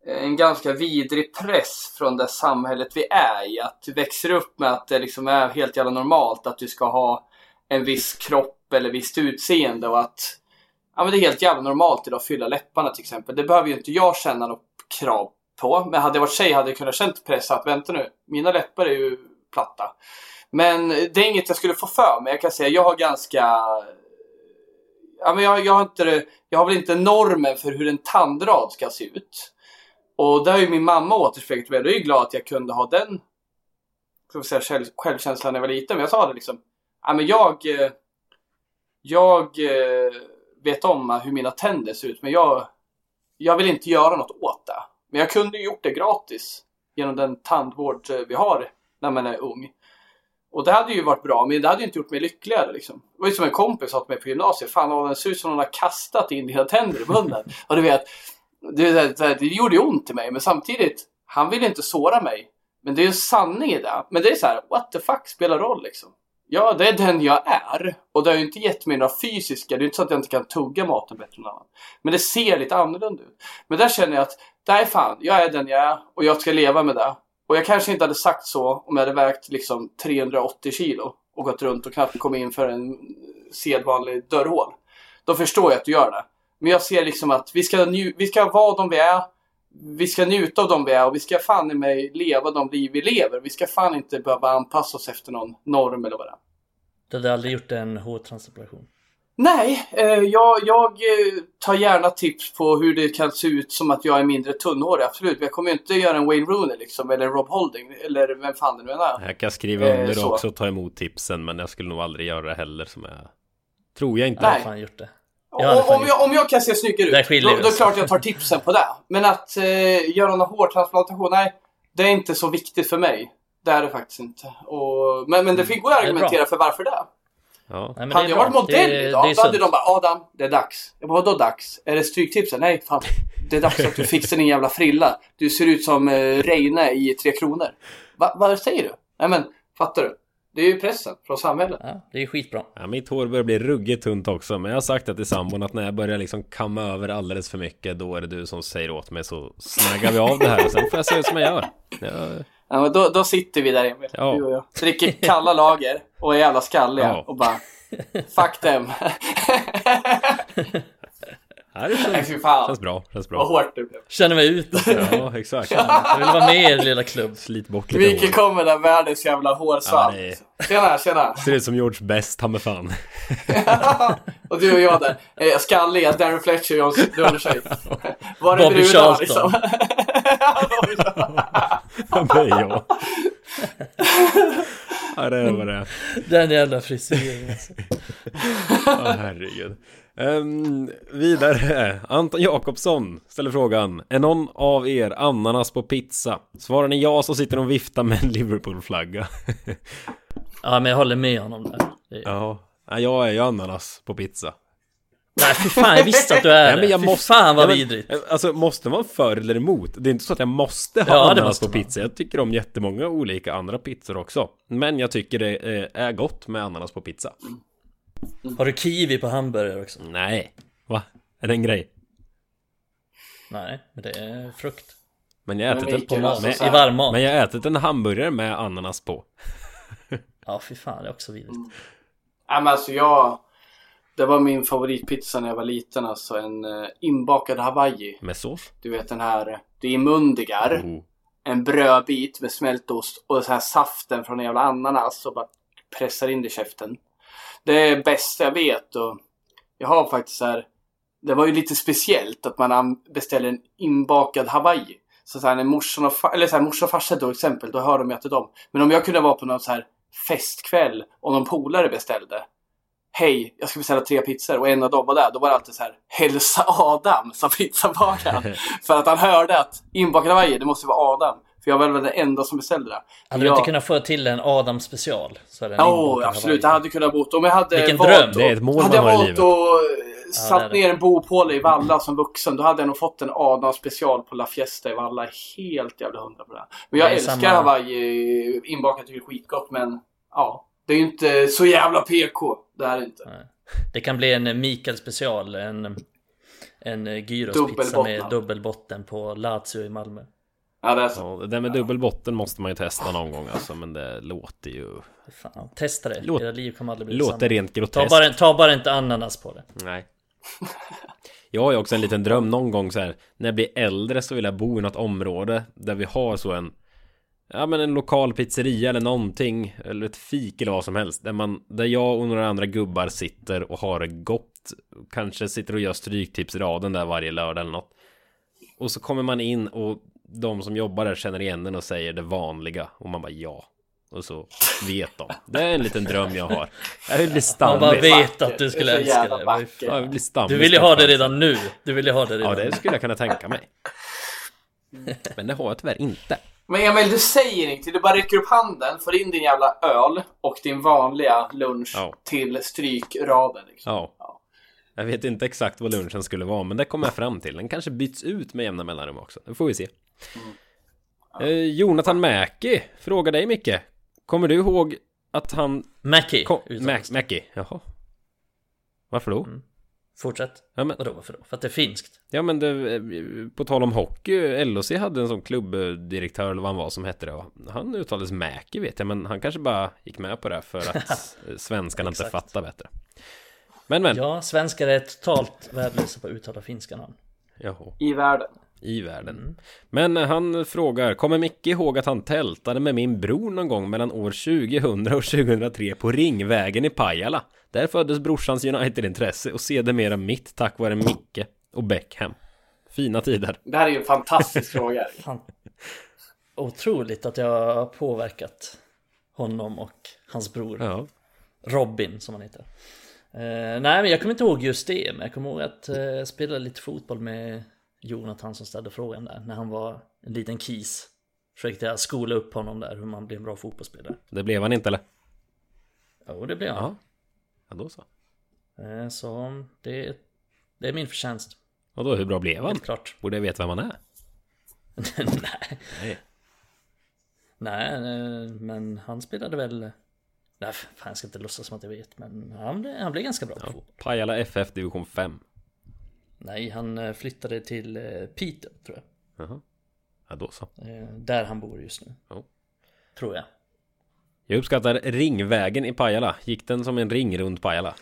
en ganska vidrig press från det samhället vi är i. Att du växer upp med att det liksom är helt jävla normalt att du ska ha en viss kropp eller visst utseende och att ja, men det är helt jävla normalt idag att fylla läpparna till exempel. Det behöver ju inte jag känna något krav på. Men hade jag varit tjej hade jag kunnat känt press att vänta nu, mina läppar är ju platta. Men det är inget jag skulle få för mig. Jag kan säga jag har ganska Ja, men jag, jag, har inte, jag har väl inte normen för hur en tandrad ska se ut. Och det har ju min mamma återspeglat mig. Jag är ju glad att jag kunde ha den ska säga, själv, självkänslan när jag var liten. Men jag sa det liksom. Ja, men jag, jag eh, vet om hur mina tänder ser ut. Men jag, jag vill inte göra något åt det. Men jag kunde ju gjort det gratis. Genom den tandvård eh, vi har när man är ung. Och det hade ju varit bra, men det hade ju inte gjort mig lyckligare liksom. Det var ju som en kompis sa till mig på gymnasiet. Fan, vad den ser ut som någon har kastat in dina tänder i munnen. och du vet, det, det, det gjorde ju ont i mig, men samtidigt, han ville inte såra mig. Men det är ju en sanning i det. Men det är så här, what the fuck spelar roll liksom. Ja, det är den jag är. Och det har ju inte gett mig några fysiska, det är ju inte så att jag inte kan tugga maten bättre än någon annan. Men det ser lite annorlunda ut. Men där känner jag att, nej fan, jag är den jag är och jag ska leva med det. Och jag kanske inte hade sagt så om jag hade vägt liksom 380 kilo och gått runt och knappt kommit in för en sedvanlig dörrhål. Då förstår jag att du gör det. Men jag ser liksom att vi ska, nju- vi ska vara de vi är. Vi ska njuta av de vi är och vi ska fan i mig leva de liv vi lever. Vi ska fan inte behöva anpassa oss efter någon norm eller vad det är. Du hade aldrig gjort en hårtransplantation? Nej, eh, jag, jag eh, tar gärna tips på hur det kan se ut som att jag är mindre tunnhårig. Absolut, men jag kommer ju inte göra en Wayne Rooney liksom, eller Rob Holding, eller vem fan det nu är. Jag kan skriva Eh, under så. också och ta emot tipsen men jag skulle nog aldrig göra det heller som jag... Tror jag inte. Jag har Nej. fan gjort det. Jag Om, om, jag, om jag kan se snyggare ut, då, då är det klart jag tar tipsen på det. Men att eh, göra någon hårtransplantation, nej. Det är inte så viktigt för mig. Det är det faktiskt inte. Och, men, men det finns går att Mm. Bra. argumentera för varför det. Ja. Nej, men Hade jag varit modell det, idag, det är då hade de bara Adam, det är dags. Jag bara, vadå dags? Är det stryktipsen? Nej, fan. Det är dags att du fixar din jävla frilla. Du ser ut som eh, Reine i Tre Kronor. Va, vad säger du? Nej men, fattar du? Det är ju pressen från samhället. Ja, det är skitbra. Ja, mitt hår börjar bli ruggigt tunt också Men jag har sagt det till sambon att när jag börjar liksom kamma över alldeles för mycket Då är det du som säger åt mig så snaggar vi av det här och sen får jag se ut som jag gör ja, Ja, men då, då sitter vi där Emil, Ja. du och jag. Dricker kalla lager och är jävla skalliga Ja. och bara Fuck them. här är det Nej känns, fan. känns bra, känns Vad bra hårt det blev. Känner mig utanför. Ja, exakt Jag vill vara med i er lilla klubb. Slit bort lite Mikael hår kommer där världens jävla hårsvamp. Ja, det Tjena, tjena. Ser ut som George Best, ta mig fan och du och jag där. Eh, skalliga, Darren Fletcher, John Lundsjö. Var det Bobby Charlton. liksom? Bobby Charlton. Ja, det Ja, det är vad det är Den jävla frisyren alltså. Ja, herregud. Ehm, vidare, Anton Jakobsson ställer frågan Är någon av er ananas på pizza? Svarar ni ja så sitter de och viftar med en Liverpool-flagga Ja men jag håller med honom där. Det är... Ja, Ja, jag är ju ananas på pizza Nej fy fan jag visste att du är Nej, men det. jag måste- fan vad Ja, vidrigt. Alltså måste man för eller emot? Det är inte så att jag måste ha Ja, det ananas på man. pizza Jag tycker om jättemånga olika andra pizzor också Men jag tycker det är gott med ananas på pizza Har du kiwi på hamburgare också? Nej, va? Är det en grej? Nej, men det är frukt. Men jag har ätit en, På mat. I varm mat. men jag har ätit en hamburgare med ananas på Ja fy fan det är också vidrigt. Nej men alltså jag... Det var min favoritpizza när jag var liten alltså. En eh, inbakad hawaii. Med sås? Du vet den här... Du inmundigar. Oh. En brödbit med smältost och så här saften från en jävla ananas och bara pressar in det i käften. Det är bästa jag vet och jag har faktiskt så här. Det var ju lite speciellt att man an- beställer en inbakad hawaii. Så, så här, när morsan och, eller så här, morsan och farsa till exempel, då hör de ju att det är dem. Men om jag kunde vara på någon så här festkväll och någon polare beställde. Hej, jag ska beställa tre pizzor och en av dem var där. Då var det alltid så här, hälsa Adam, sa pizzabagaren. För att han hörde att inbakad hawaii, det måste vara Adam. För jag var väl den enda som beställde det. Hade du Ja. inte kunnat få till en Adam special? Ja, inbakad absolut. Det hade kunnat bott. Om jag hade Vilken valt dröm. att- Det är ett mål Hade jag man har i livet. att det satt ner en bopåle i Valla som vuxen, då hade jag nog fått en Adam special på La Fiesta i Valla. Helt jävla hundra på det. Men jag Det älskar samma- Hawaii inbakat, tycker det är skitgott. Men ja, det är ju inte så jävla PK. Det är det inte. Nej. Det kan bli en Mikael special, en, en gyrospizza med dubbelbotten på Lazio i Malmö. Ja, det är så. Ja, det där med dubbelbotten måste man ju testa någon gång alltså, men det låter ju... Fan, testa det. Låt- Era liv kommer aldrig bli Låter detsamma. rent Ta groteskt. bara, ta bara inte ananas på det. Nej. Jag har ju också en liten dröm någon gång så här. När jag blir äldre så vill jag bo i något område där vi har så en Ja men en lokal pizzeria eller någonting Eller ett fik eller vad som helst Där man Där jag och några andra gubbar sitter och har det gott Kanske sitter och gör stryktipsraden där varje lördag eller något Och så kommer man in och De som jobbar där känner igen den och säger det vanliga Och man bara ja Och så vet de Det är en liten dröm jag har Jag vill bli Man stammis bara är vet att du skulle älska det. vackert. Ja, jag vill bli stammis Du vill ju ha det redan nu. Du vill ju ha det redan Ja, det skulle jag kunna tänka mig. Men det har jag tyvärr inte. Men Emil, du säger ingenting. Du bara räcker upp handen, får in din jävla öl och din vanliga lunch Ja. till strykraden. Liksom. Ja. Jag vet inte exakt vad lunchen skulle vara, men det kommer jag fram till. Den kanske byts ut med jämna mellanrum också. Det får vi se. Eh, Jonathan Mäki frågar dig Micke. Kommer du ihåg att han kom... Mac, det. Mackie, jaha. Varför då? Fortsätt. Ja men, Vadå varför då? För att det är finskt? ja, men det, eh, på tal om hockey, LOC hade en sån klubbdirektör eller vad han var som hette det. Han uttalades Mackie vet jag, men han kanske bara gick med på det för att svenskarna inte fattar bättre. Men men, Ja, svenskar är totalt värdelösa på att uttala finska namn. jaha. I världen. I världen. Men han frågar, kommer Micke ihåg att han tältade med min bror någon gång mellan år 2000 och 2003 på Ringvägen i Pajala? Där föddes brorsans United-intresse och sedermera mitt tack vare Micke och Beckham. Fina tider. Det här är ju en fantastisk fråga. Fan. Otroligt att jag har påverkat honom och hans bror Ja. Robin som han heter. Eh, nej men jag kommer inte ihåg just det, men jag kommer ihåg att eh, jag spelade lite fotboll med Jonathan som ställde frågan där när han var en liten kis. Försökte jag skola upp honom där hur man blir en bra fotbollsspelare. Det blev han inte eller? Jo det blev han. Ja. Ja, då så. Eh, så det, det är min förtjänst. Och då, hur bra blev han? Helt klart. Borde jag veta vem han är? nej. Nej. Nej, eh, men han spelade väl... Nej, fan jag ska inte låtsas som att jag vet, men han, blev- han blev ganska bra på Ja. fotboll. Pajala FF division 5. Nej, han eh, flyttade till eh, Piteå, tror jag. Jaha. Ja, då så. Eh, Där han bor just nu. Ja. Tror jag. Jag uppskattar Ringvägen i Pajala. Gick den som en ring runt Pajala?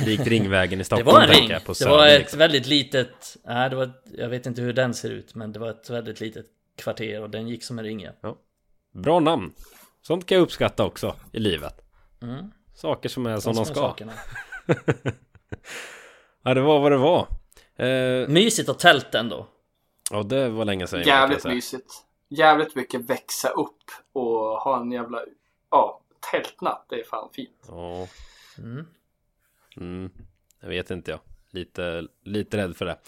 Likt Ringvägen i Det Stockholm var en ring. jag, på Det var ett liksom. väldigt litet... Nej, det var Jag vet inte hur den ser ut, men det var ett väldigt litet kvarter och den gick som en ring, ja. Bra namn. Sånt kan jag uppskatta också i livet. Mm. Saker som är som de små ska. Ja, det var vad det var. Eh, Mysigt att tält ändå. ja, det var länge sedan. Jävligt jag mysigt. Jävligt mycket växa upp och ha en jävla... Ja, tältnatt. Det är fan fint. Ja. Mm. Mm, jag vet inte jag. Lite, lite rädd för det.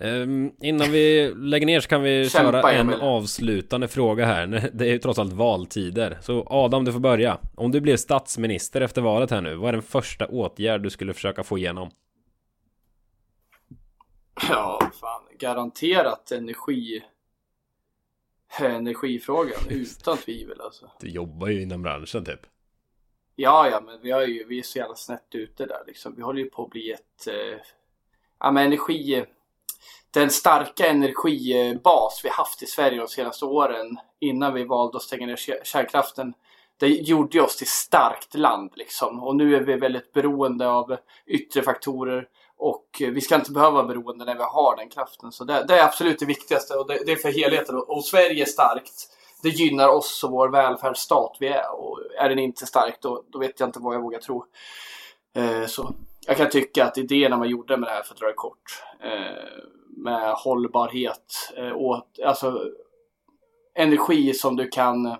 Ehm, innan vi lägger ner så kan vi Kämpa, köra en Emil. avslutande fråga här. Det är ju trots allt valtider. Så Adam, du får börja. Om du blir statsminister efter valet här nu, vad är den första åtgärd du skulle försöka få igenom? Ja, fan. Garanterat energi... Energifrågan, utan tvivel alltså. Du jobbar ju inom branschen typ. Ja, ja, men vi, har ju, vi är så jävla snett ute där liksom. Vi håller ju på att bli ett... Eh, ja, men energi... Den starka energibas vi haft i Sverige de senaste åren innan vi valde att stänga ner kärnkraften. Det gjorde oss till starkt land liksom. Och nu är vi väldigt beroende av yttre faktorer. Och vi ska inte behöva vara beroende när vi har den kraften. Så det, det är absolut det viktigaste och det, det är för helheten. Och Sverige är starkt. Det gynnar oss och vår välfärdsstat vi är. Och är den inte stark då, då vet jag inte vad jag vågar tro. Eh, så jag kan tycka att idéerna man gjorde med det här, för att dra det kort, eh, med hållbarhet, eh, åt, alltså energi som du kan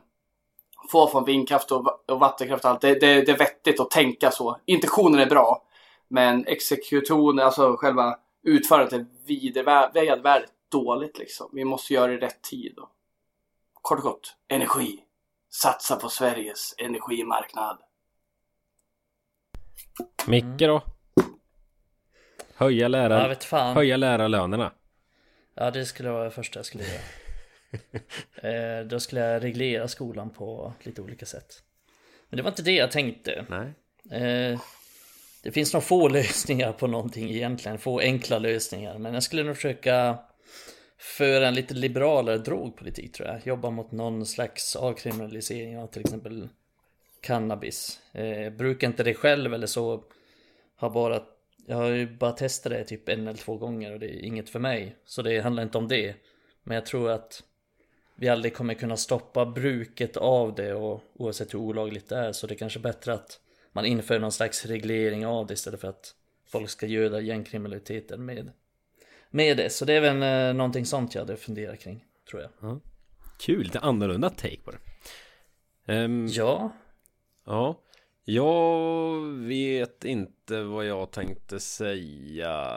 få från vindkraft och, och vattenkraft och allt. Det, det, det är vettigt att tänka så. Intentionen är bra, men exekutionen, alltså själva utförandet är vedervärdigt dåligt liksom. Vi måste göra det i rätt tid. Då. Kort och gott, energi. Satsa på Sveriges energimarknad. Micke då? Höja, lärar, vet fan. höja lärarlönerna. Ja, det skulle vara det första jag skulle göra. eh, då skulle jag reglera skolan på lite olika sätt. Men det var inte det jag tänkte. Nej. Eh, det finns nog få lösningar på någonting egentligen, få enkla lösningar. Men jag skulle nog försöka föra en lite liberalare drogpolitik tror jag. Jobba mot någon slags avkriminalisering av till exempel cannabis. Eh, brukar inte det själv eller så. Har bara, jag har ju bara testat det typ en eller två gånger och det är inget för mig. Så det handlar inte om det. Men jag tror att vi aldrig kommer kunna stoppa bruket av det och oavsett hur olagligt det är så det är kanske bättre att man inför någon slags reglering av det istället för att folk ska göda gängkriminaliteten med, med det. Så det är väl eh, någonting sånt jag hade funderat kring, tror jag. Kul, lite annorlunda take på det. Ehm, Ja, Ja, jag vet inte vad jag tänkte säga.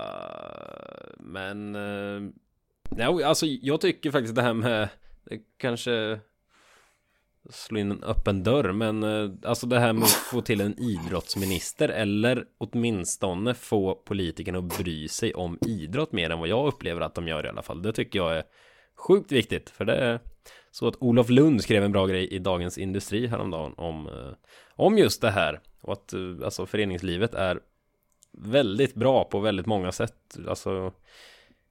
Men... Eh, alltså jag tycker faktiskt det här med... Det kanske... Slå in en öppen dörr, men eh, alltså det här med att få till en idrottsminister eller åtminstone få politikerna att bry sig om idrott mer än vad jag upplever att de gör i alla fall. Det tycker jag är sjukt viktigt, för det är Så att Olof Lund skrev en bra grej i Dagens Industri häromdagen om, eh, om just det här. Och att eh, alltså, föreningslivet är väldigt bra på väldigt många sätt. Alltså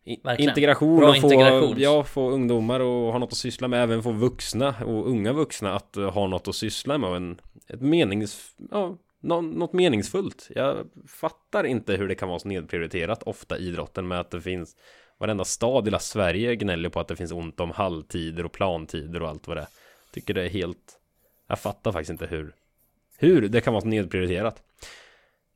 i, integration bra och få, ja, få ungdomar och ha något att syssla med. Även få vuxna och unga vuxna att uh, ha något att syssla med. Och en, ett menings, ja, nå, något meningsfullt. Jag fattar inte hur det kan vara så nedprioriterat ofta idrotten med att det finns Varenda stad i hela Sverige gnäller på att det finns ont om halvtider och plantider och allt vad det är. Tycker det är helt Jag fattar faktiskt inte hur Hur det kan vara så nedprioriterat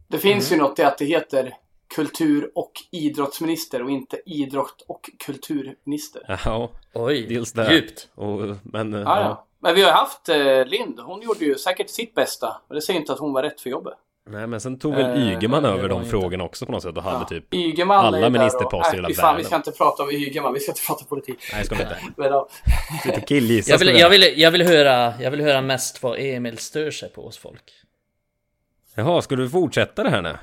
Det finns ju något i att det heter kultur och idrottsminister och inte idrott och kulturminister. Ja, Oj, dels det djupt. och, Men Ja, ja. Men vi har haft eh, Lind. Hon gjorde ju säkert sitt bästa. Och det säger inte att hon var rätt för jobbet. Nej men sen tog väl Eh, Ygeman det över de inte. frågorna också på något sätt och hade Ja. typ Ygeman alla där ministerposter i hela fy fan, Vi världen. ska inte prata om Ygeman. Vi ska inte prata politik. Nej ska vi inte Men, ja. Lite killgissa Jag vill, jag, vill, jag, vill höra, jag vill höra mest vad Emil stör sig på hos folk. Jaha, ska du fortsätta det här nu?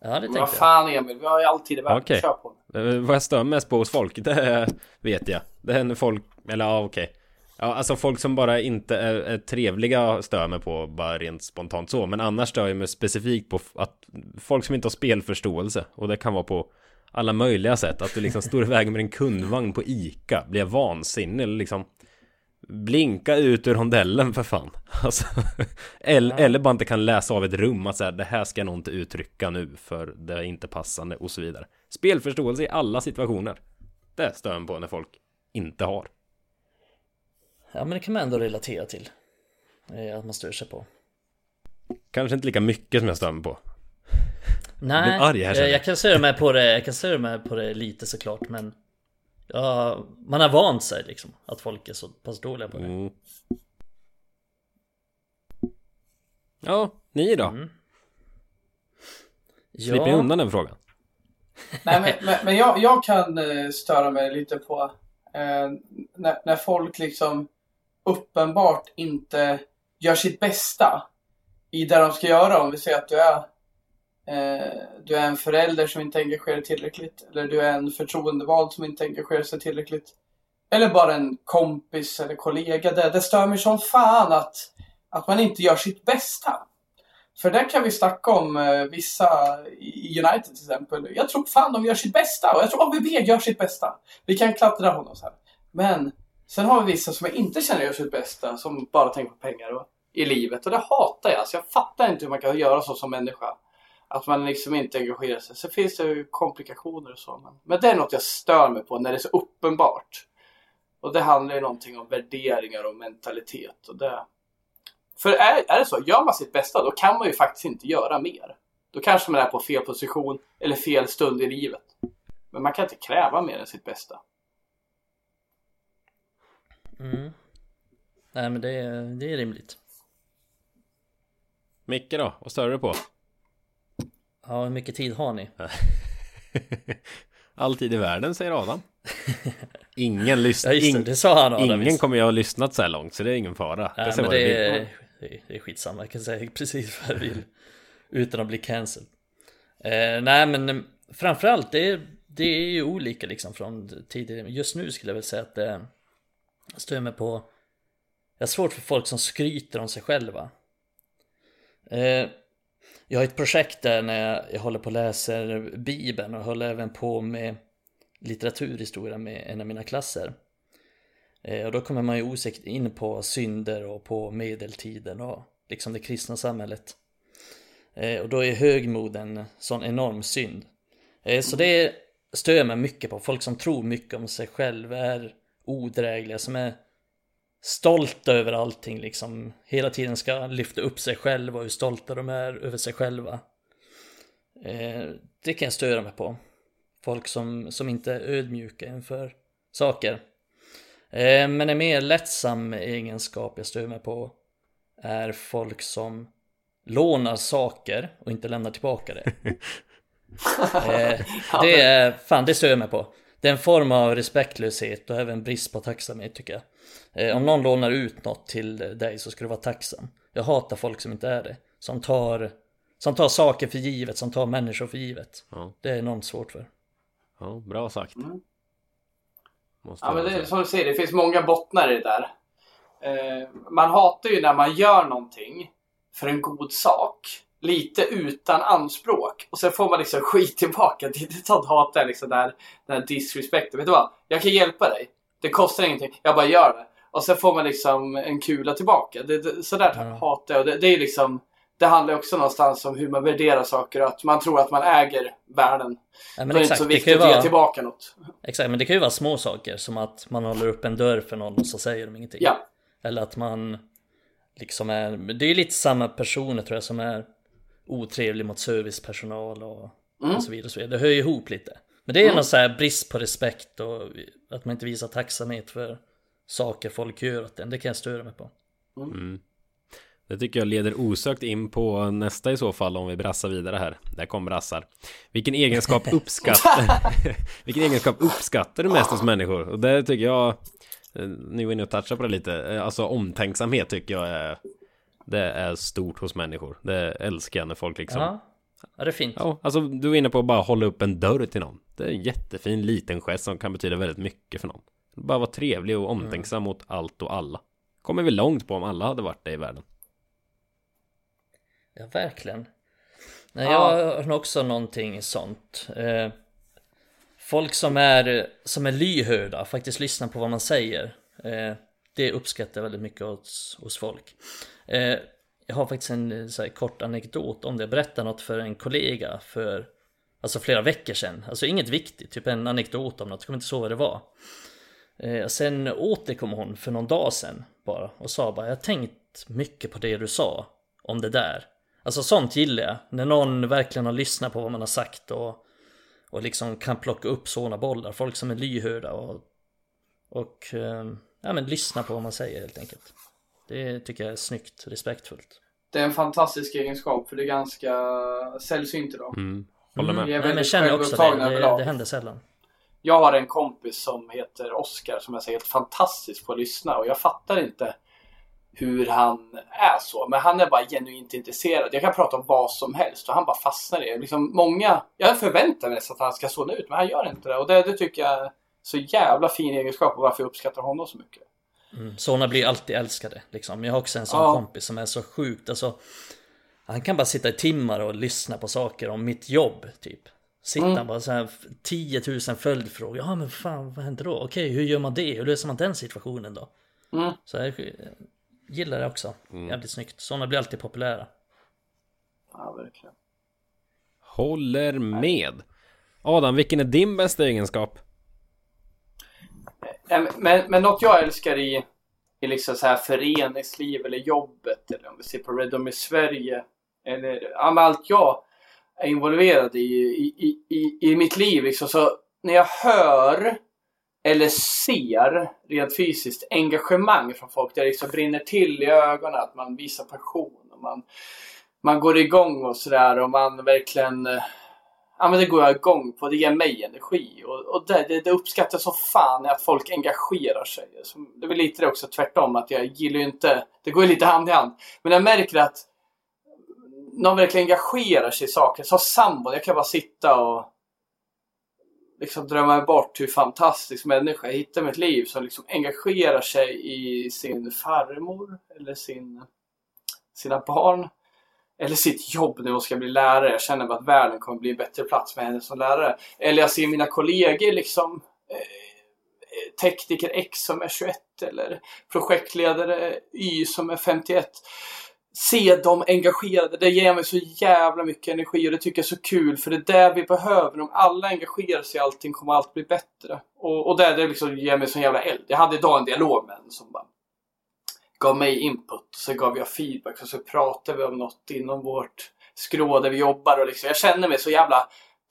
Ja, det Men tänkte vad jag. fan Emil, vi har ju alltid i världen. Okej. Kör på. Eh, Vad jag stör mest på hos folk, det vet jag. Det är när folk, eller ja okej. Ja, alltså folk som bara inte är, är trevliga stör mig på, bara rent spontant så. Men annars stör jag mig specifikt på att folk som inte har spelförståelse. Och det kan vara på alla möjliga sätt. Att du liksom står i vägen med en kundvagn på ICA, blir vansinnig eller liksom Blinka ut ur rondellen för fan alltså, eller, eller bara inte kan läsa av ett rum att säga det här ska jag nog inte uttrycka nu för det är inte passande och så vidare Spelförståelse i alla situationer Det stör på när folk inte har Ja, men det kan man ändå relatera till. Eh, Att man stör sig på. Kanske inte lika mycket som jag stör mig på Nej, arg här, eh, jag. jag kan störa mig på det, jag kan störa mig på det lite såklart, men ja, man har vant sig liksom att folk är så pass dåliga på det. mm. Ja, ni då? Mm. Slipper ni undan den frågan? Nej, men, men, men jag, jag kan eh, störa mig lite på eh, när, när folk liksom uppenbart inte gör sitt bästa i det de ska göra. Om vi säger att du är eh, du är en förälder som inte engagerar tillräckligt. Eller du är en förtroendevald som inte engagerar sig tillräckligt. Eller bara en kompis eller kollega. Det, det stör mig som fan att, att man inte gör sitt bästa. För där kan vi snacka om eh, vissa i United till exempel. Jag tror fan de gör sitt bästa och jag tror ABB gör sitt bästa. Vi kan kladda honom så här. Men sen har vi vissa som jag inte känner gör sitt bästa eh, som bara tänker på pengar och, i livet och det hatar jag. Så jag fattar inte hur man kan göra så som människa. Att man liksom inte engagerar sig. Sen finns det ju komplikationer och så. Men, men det är något jag stör mig på när det är så uppenbart. Och det handlar ju någonting om värderingar och mentalitet. Och det, för är, är det så, gör man sitt bästa då kan man ju faktiskt inte göra mer. Då kanske man är på fel position eller fel stund i livet. Men man kan inte kräva mer än sitt bästa. Mm. Nej men det är, det är rimligt. Micke då? Vad stör du på? Ja, hur mycket tid har ni? Alltid i världen säger Adam Ingen lyssnar Ja det, det sa han Adam Ingen visst. kommer jag ha lyssnat så här långt så det är ingen fara Nej, ser men det är, det, är, det skitsamma, jag kan säga precis vad jag vill Utan att bli cancelled eh, Nej men eh, framförallt det är, det är ju olika liksom från tidigare Just nu skulle jag väl säga att det Stör mig på Jag har svårt för folk som skryter om sig själva eh, Jag har ett projekt där när jag, jag håller på och läser Bibeln och håller även på med litteraturhistoria med en av mina klasser Eh, Och då kommer man ju osökt in på synder och på medeltiden och liksom det kristna samhället. Eh, Och då är högmod en sån enorm synd. Eh, Så det stör mig mycket på. Folk som tror mycket om sig själva är odrägliga, som är stolta över allting liksom. Hela tiden ska lyfta upp sig själva och hur stolta de är över sig själva. Eh, Det kan jag störa mig på. Folk som, som inte är ödmjuka inför saker. Eh, Men en mer lättsam egenskap jag stör mig på är folk som lånar saker och inte lämnar tillbaka det. Eh, det är, fan det stör jag mig på. Det är en form av respektlöshet och även brist på tacksamhet tycker jag. Eh, Om någon lånar ut något till dig så ska du vara tacksam. Jag hatar folk som inte är det. Som tar, som tar saker för givet, som tar människor för givet. Ja. Det är enormt svårt för. Ja, bra sagt Måste Ja, men det är som du säger, det finns många bottnar i det där. Eh, man hatar ju när man gör någonting för en god sak. Lite utan anspråk. Och sen får man liksom skit tillbaka. Det är sånt hatar jag liksom där, den här disrespekten. Vet du vad? Jag kan hjälpa dig. Det kostar ingenting. Jag bara gör det. Och sen får man liksom en kula tillbaka. Det, det, sådär Ja. hatar jag. Och det, det är liksom... Det handlar också någonstans om hur man värderar saker. Att man tror att man äger världen. Ja, Då men är det inte exakt, så viktigt ju att ge vara, tillbaka något. exakt, men det kan ju vara små saker som att man håller upp en dörr för någon och så säger de ingenting. Ja. Eller att man liksom är, det är ju lite samma personer tror jag som är otrevlig mot servicepersonal och, Mm. och så vidare. och så vidare. Det hör ju ihop lite. Men det är någon så här brist på respekt och att man inte visar tacksamhet för saker folk gör åt en. Det kan jag störa mig på. Det tycker jag leder osökt in på nästa i så fall om vi brassar vidare här. Där kom brassar. Vilken egenskap uppskattar Vilken egenskap uppskattar du mest hos människor? Och det tycker jag eh, Ni var inne och touchade på det lite. Eh, Alltså omtänksamhet tycker jag är Det är stort hos människor. Det älskar jag när folk liksom Ja, ja det är fint. Ja, alltså du är inne på att bara hålla upp en dörr till någon. Det är en jättefin liten gest som kan betyda väldigt mycket för någon. Bara vara trevlig och omtänksam mot allt och alla. Kommer vi långt på om alla hade varit det i världen. Ja, verkligen. Nej, Ja. jag har också någonting sånt. Eh, folk som är, som är lyhörda, faktiskt lyssnar på vad man säger. Eh, det uppskattar jag väldigt mycket hos, hos folk. Eh, jag har faktiskt en eh, så här, kort anekdot om det. Jag berättade något för en kollega för Alltså flera veckor sedan. Alltså inget viktigt, typ en anekdot om något. Jag kommer inte så vad det var. Eh, sen återkom hon för någon dag sedan bara och sa bara jag har tänkt mycket på det du sa om det där. Alltså sånt gillar jag. När någon verkligen har lyssnat på vad man har sagt och, och liksom kan plocka upp sådana bollar. Folk som är lyhörda och, och eh, ja, men lyssna på vad man säger helt enkelt. Det tycker jag är snyggt, respektfullt. Det är en fantastisk egenskap för det är ganska sällsynt idag. Mm. Håller med. Är Nej, men känner också det. Det, det händer sällan. Jag har en kompis som heter Oskar som jag säger är helt fantastisk på att lyssna och jag fattar inte hur han är så. Men han är bara genuint intresserad. Jag kan prata om vad som helst och han bara fastnar i det. Liksom många, jag förväntar mig nästan att han ska zona ut men han gör inte det. Och det, det tycker jag är så jävla fin egenskap och varför jag uppskattar honom så mycket. Mm. Sådana blir alltid älskade liksom. Jag har också en sån Ja. kompis som är så sjukt, alltså Han kan bara sitta i timmar och lyssna på saker om mitt jobb, typ Sitta Mm. bara så här 10 000 följdfrågor, ja men fan vad händer då? Okej, hur gör man det? Hur löser man den situationen då? Mm. Så jag gillar det också, jävligt snyggt Sådana blir alltid populära Ja, verkligen. Håller med. Adam, vilken är din bästa egenskap? Men- Men, men något jag älskar i, i liksom så här föreningsliv eller jobbet eller om vi ser på Redom i Sverige eller ja, allt jag är involverad i, i, i, i, i mitt liv liksom, så när jag hör eller ser rent fysiskt engagemang från folk där det liksom brinner till i ögonen, att man visar passion och man, man går igång och sådär och man verkligen eh, Ja men det går jag igång på, det ger mig energi och, och det, det, det uppskattar så fan att folk engagerar sig. Så Det är väl lite det också tvärtom att jag gillar ju inte, det går ju lite hand i hand. Men jag märker att någon verkligen engagerar sig i saker. Så sambon, jag kan bara sitta och liksom drömma bort hur fantastisk människa jag hittar i mitt liv som liksom engagerar sig i sin farmor eller sin, sina barn eller sitt jobb när hon ska bli lärare. Jag känner att världen kommer bli en bättre plats med henne som lärare. Eller jag ser mina kollegor liksom eh, eh tekniker X som är 21 eller projektledare Y som är 51. Se dem engagerade, det ger mig så jävla mycket energi och det tycker jag är så kul för det är det vi behöver. Om alla engagerar sig i allting kommer allt bli bättre. Och, och det, det liksom ger mig sån jävla eld. Jag hade idag en dialog med en som bara gav mig input. Så gav jag feedback och så pratade vi om något inom vårt skrå där vi jobbar. Och liksom, jag kände mig så jävla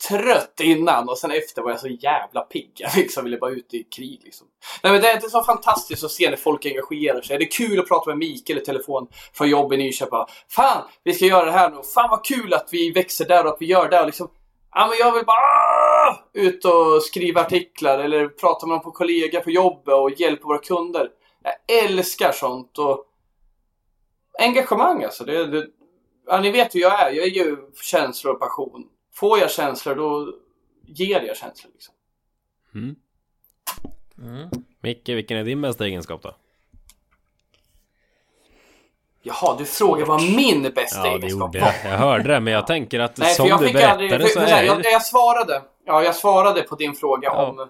trött innan och sen efter var jag så jävla pigg. Jag liksom ville bara ut i krig. Liksom. Nej, men det, det är så fantastiskt att se när folk engagerar sig. Det är kul att prata med Mikael i telefon från jobb i Nyköping. Fan, vi ska göra det här nu. Fan vad kul att vi växer där och att vi gör det. Och liksom, ja, men jag vill bara ut och skriva artiklar eller prata med någon på kollega på jobbet och hjälpa våra kunder. Jag älskar sånt och engagemang alltså. Det, det, ja, ni vet hur jag är. Jag är ju känslor och passion. Får jag känslor då ger jag känslor. Liksom. Mm. Micke, vilken är din bästa egenskap då? Jaha, du frågar vad min bästa Ja, det egenskap var. jag. Jag hörde det, men jag tänker att Nej, som jag du berättade aldrig... För, så är jag, jag svarade. Ja, jag svarade på din fråga Ja. om...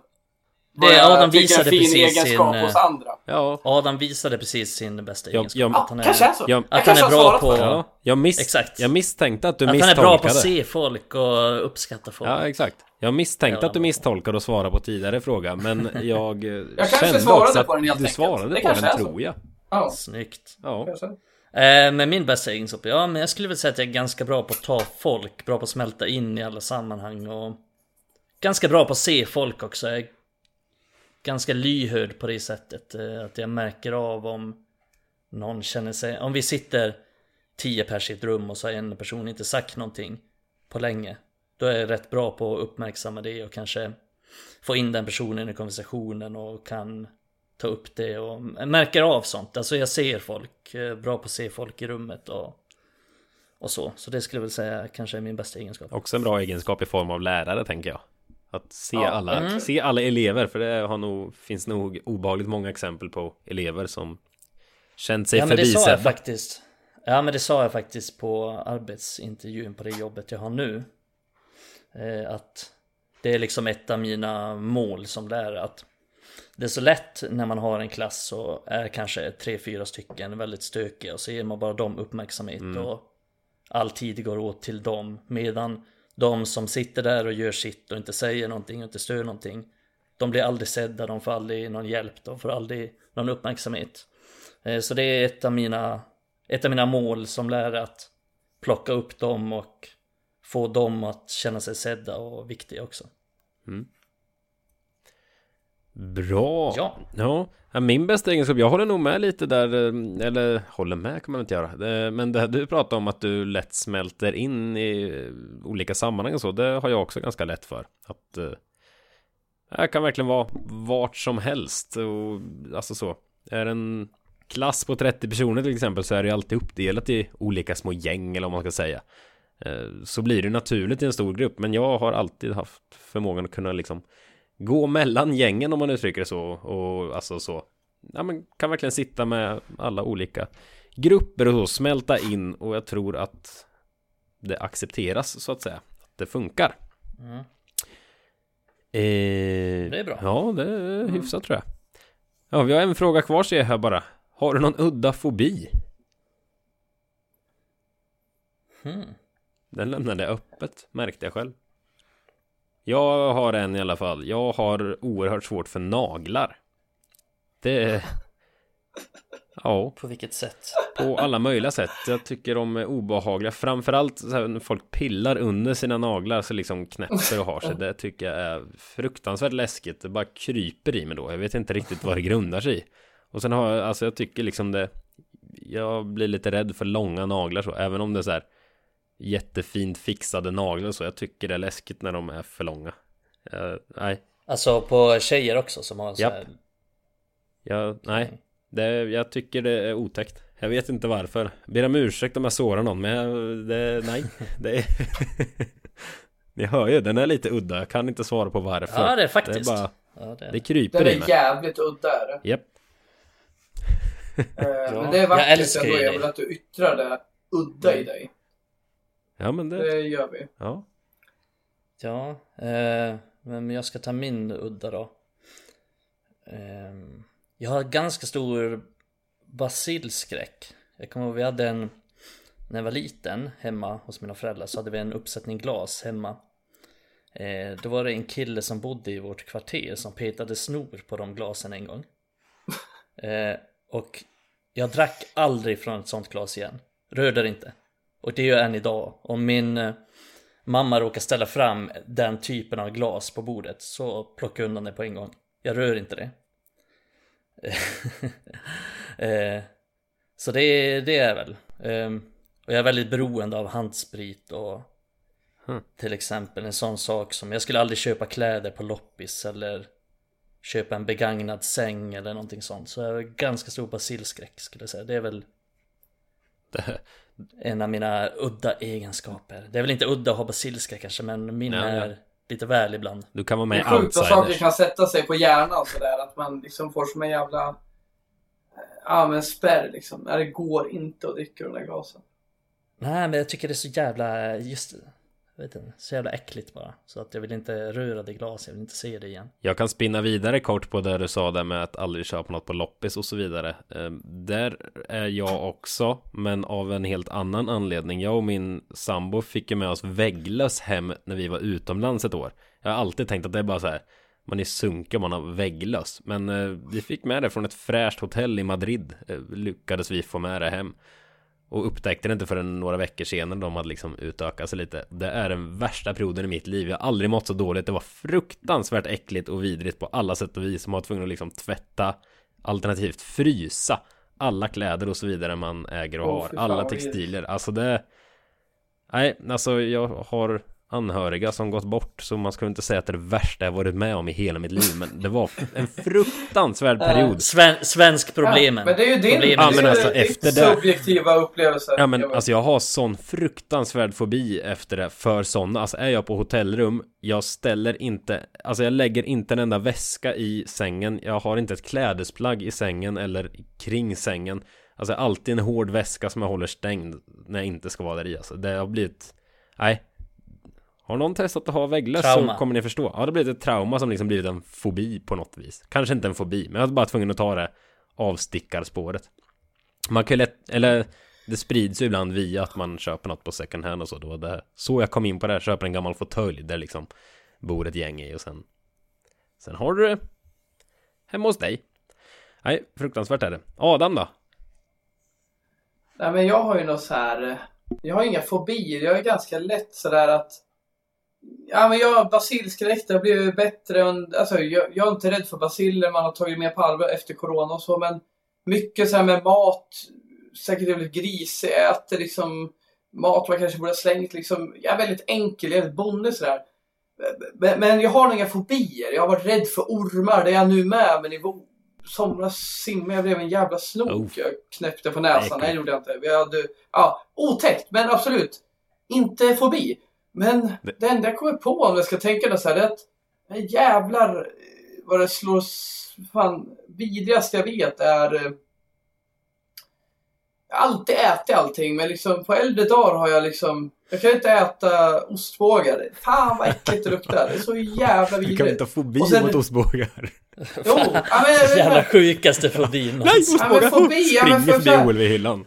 Det Adam visade fin precis egenskap sin, hos eh, andra. Ja, Adam visade precis sin bästa Jag- egenskap. jag- Ja, att han är, kanske är så. jag- Jag Att han är bra på ja jag, miss, Exakt. jag misstänkte att du att han är misstolkade. bra på att se folk och uppskatta folk. Ja, exakt. Jag misstänkte Ja, att du misstolkade och svarade på tidigare fråga, men jag, eh, Jag kanske kände svarade också på den att helt du enkelt. svarade Det på kanske den, är så. tror jag. Ja, Snyggt. Ja. Eh, men min bästa egenskap? Ja, men jag skulle väl säga att jag är ganska bra på att ta folk, bra på att smälta in i alla sammanhang och ganska bra på att se folk också. Jag ganska lyhörd på det sättet. Eh, att jag märker av om någon känner sig... Om vi sitter tio pers i ett rum och så har en person inte sagt någonting på länge. Då är jag rätt bra på att uppmärksamma det och kanske få in den personen i konversationen och kan ta upp det och märker av sånt. Alltså jag ser folk, eh, bra på att se folk i rummet och, och så. Så det skulle jag väl säga kanske är min bästa egenskap. Också en bra egenskap i form av lärare, tänker jag. Att se, Ja. alla, Mm. se alla elever, för det har nog, finns nog obehagligt många exempel på elever som känt sig Ja men det sa jag faktiskt. Ja men det sa jag faktiskt på arbetsintervjun på det jobbet jag har nu. Eh, att det är liksom ett av mina mål som lärare att det är så lätt när man har en klass så är kanske tre, fyra stycken väldigt stökiga och så ger man bara dem uppmärksamhet och all tid går åt till dem medan de som sitter där och gör sitt och inte säger någonting och inte stör någonting de blir aldrig sedda, de får aldrig någon hjälp, de får aldrig någon uppmärksamhet. Eh, så det är ett av mina, ett av mina mål som lärare att plocka upp dem och få dem att känna sig sedda och viktiga också. Mm. Bra! Ja. ja. Min bästa egenskap, jag håller nog med lite där, eh, eller håller med kan man inte göra. Eh, Men det du pratar om att du lätt smälter in i eh, olika sammanhang och så, det har jag också ganska lätt för. Att jag kan verkligen vara vart som helst och alltså så. Är en klass på 30 personer till exempel så är det alltid uppdelat i olika små gäng eller vad man ska säga. Så blir det naturligt i en stor grupp, men jag har alltid haft förmågan att kunna liksom gå mellan gängen om man uttrycker det så och alltså så ja men kan verkligen sitta med alla olika grupper och så smälta in och jag tror att det accepteras så att säga att det funkar Mm. eh, Det är bra. ja det är hyfsat tror jag ja vi har en fråga kvar ser jag här bara har du någon udda fobi Hmm. Den lämnade jag öppet, märkte jag själv. Jag har en i alla fall. Jag har oerhört svårt för naglar. Det... Ja, På vilket sätt? på alla möjliga sätt. Jag tycker de är obehagliga. Framförallt så här, när folk pillar under sina naglar så liksom knäpper och har sig. Det tycker jag är fruktansvärt läskigt. Det bara kryper i mig då. Jag vet inte riktigt vad det grundar sig i. Och sen har jag, alltså jag tycker liksom det... Jag blir lite rädd för långa naglar så. Även om det är så här jättefint fixade naglar så. Jag tycker det är läskigt när de är för långa. Eh, nej, Alltså på tjejer också som har så Japp. här... jag, nej. Det, jag tycker det är otäckt. Jag vet inte varför. Ber om ursäkt om jag sårar någon, men jag, det, nej. Det är... Ni hör ju, den är lite udda. Jag kan inte svara på varför. Ja det är faktiskt. Det är bara, ja, det är. det kryper Den i är mig. jävligt udda är det. Japp. Eh, Men det är jag vackert ändå. Jag dig. vill att du yttrar det udda i dig. Ja, men det, Det gör vi. ja. Ja, eh, men jag ska ta min udda då. Eh, jag har ganska stor basilskräck. Jag kommer ihåg vi hade en, när jag var liten hemma hos mina föräldrar så hade vi en uppsättning glas hemma. Eh, då var det en kille som bodde i vårt kvarter som petade snor på de glasen en gång. Eh, och jag drack aldrig från ett sånt glas igen. Rörde det inte. Och det gör jag än idag. Om min eh, mamma råkar ställa fram den typen av glas på bordet så plockar jag undan det på en gång. Jag rör inte det. eh, så det, det är väl. Eh, och jag är väldigt beroende av handsprit och Hmm. till exempel en sån sak som jag skulle aldrig köpa kläder på loppis eller köpa en begagnad säng eller någonting sånt. Så jag har ganska stor basilskräck skulle jag säga. Det är väl Det, en av mina udda egenskaper. Det är väl inte udda att ha basilskräck kanske men min ja. är lite väl ibland. du kan vara Det med är i sjukt vad saker Outsiders. kan sätta sig på hjärnan sådär. Att att man liksom får som en jävla... eh, Ja men spärr liksom. Nej, det går inte att dricka de där glasen. Nej men jag tycker det är så jävla, just jag vet inte, så jävla äckligt bara. Så att jag vill inte röra det glaset, jag vill inte se det igen. Jag kan spinna vidare kort på det du sa där med att aldrig köpa något på loppis och så vidare. Ehm, där är jag också, men av en helt annan anledning. Jag och min sambo fick ju med oss vägglöss hem när vi var utomlands ett år. Jag har alltid tänkt att det är bara så här. Man är sunkig om man har vägglöss. Men eh, vi fick med det från ett fräscht hotell i Madrid. Eh, lyckades vi få med det hem. Och upptäckte det inte förrän några veckor senare de hade liksom utökat sig lite. Det är den värsta perioden i mitt liv. Jag har aldrig mått så dåligt. Det var fruktansvärt äckligt och vidrigt på alla sätt och vis. Man var tvungen att liksom tvätta Alternativt frysa Alla kläder och så vidare man äger och Åh, har. Alla textilier. Alltså det Nej, alltså jag har anhöriga som gått bort Så man ska inte säga att det är det värsta jag varit med om i hela mitt liv Men det var en fruktansvärd period. Sven, svensk problemen. Ja, men det är ju din, Problemen. Ja, det men alltså, efter det- subjektiva upplevelse. Ja men Jag alltså jag har sån fruktansvärd fobi efter det för sådana Alltså är jag på hotellrum Jag ställer inte Alltså jag lägger inte en enda väska i sängen. Jag har inte ett klädesplagg i sängen eller kring sängen. Alltså alltid en hård väska som jag håller stängd När jag inte ska vara där i alltså. Det har blivit Nej Har någon testat att ha vägglöss så Trauma. kommer ni förstå Ja det blivit ett trauma som liksom blivit en fobi på något vis Kanske inte en fobi men jag var bara tvungen att ta det Avstickarspåret Man kan ju lätt, eller det sprids ju ibland via att man köper något på second hand och så. Då det så jag kom in på det här, köper en gammal fåtölj där liksom bor ett gäng i och sen Sen har du det hemma hos dig. Nej, fruktansvärt är det. Adam då? Nej men jag har ju något så här. eh, Jag har inga fobier. Jag är ganska lätt sådär att. Ja men jag basilskräck. Det har blivit bättre. än- Alltså jag, jag är inte rädd för basiller. Man har tagit mer på allvar efter corona och så. Men mycket så här med mat. Säkert jävligt grisig. Jag äter liksom mat man kanske borde ha slängt liksom. Jag är väldigt enkel. Jag är väldigt bonde sådär. Men, men jag har inga fobier. Jag har varit rädd för ormar. Det är jag nu med. Men i somras simmade jag blev en jävla snok. Oh. Jag knäppte på näsan. Nej, det gjorde jag inte. Vi hade, ja, otäckt, men absolut. Inte fobi. Men Det- det enda jag kommer på om jag ska tänka det så här, det är att nej, jävlar vad det slår fan vidrigaste jag vet är eh, jag har alltid ätit allting men liksom på äldre dagar har jag liksom jag kan inte äta ostbågar. Fan vad äckligt det luktar. Det är så jävla Du kan vidrigt. inte ha fobi sen- mot ostbågar. Jo, ja, men, Jävla sjukaste fobin Nej, någonsin. ostbågar! Ja, Springer för förbi. Olvi i hyllan.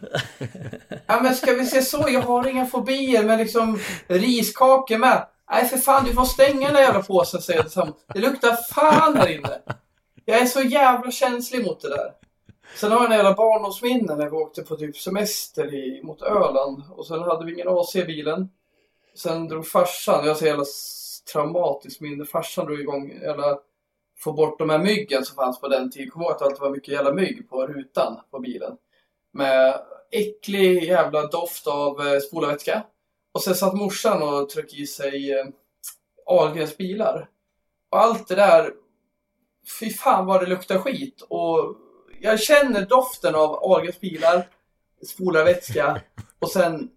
Ja men ska vi se så, jag har inga fobier men liksom riskakor med. Nej för fan du får stänga den där jävla påsen säger jag. Det luktar fan här inne. Jag är så jävla känslig mot det där. Sen har jag en jävla barndomsminne när vi åkte på typ semester i, mot Öland. Och sen hade vi ingen AC i bilen. Sen drog farsan, jag har så jävla traumatiskt minne. Farsan drog igång jävla få bort de här myggen som fanns på den tiden. Kommer ihåg att det alltid var mycket jävla mygg på rutan på bilen. Med äcklig jävla doft av eh, spolarvätska. Och sen satt morsan och tryckte i sig eh, Ahlgrens bilar. Och allt det där, fy fan vad det luktar skit. Och jag känner doften av Ahlgrens bilar, spolarvätska och sen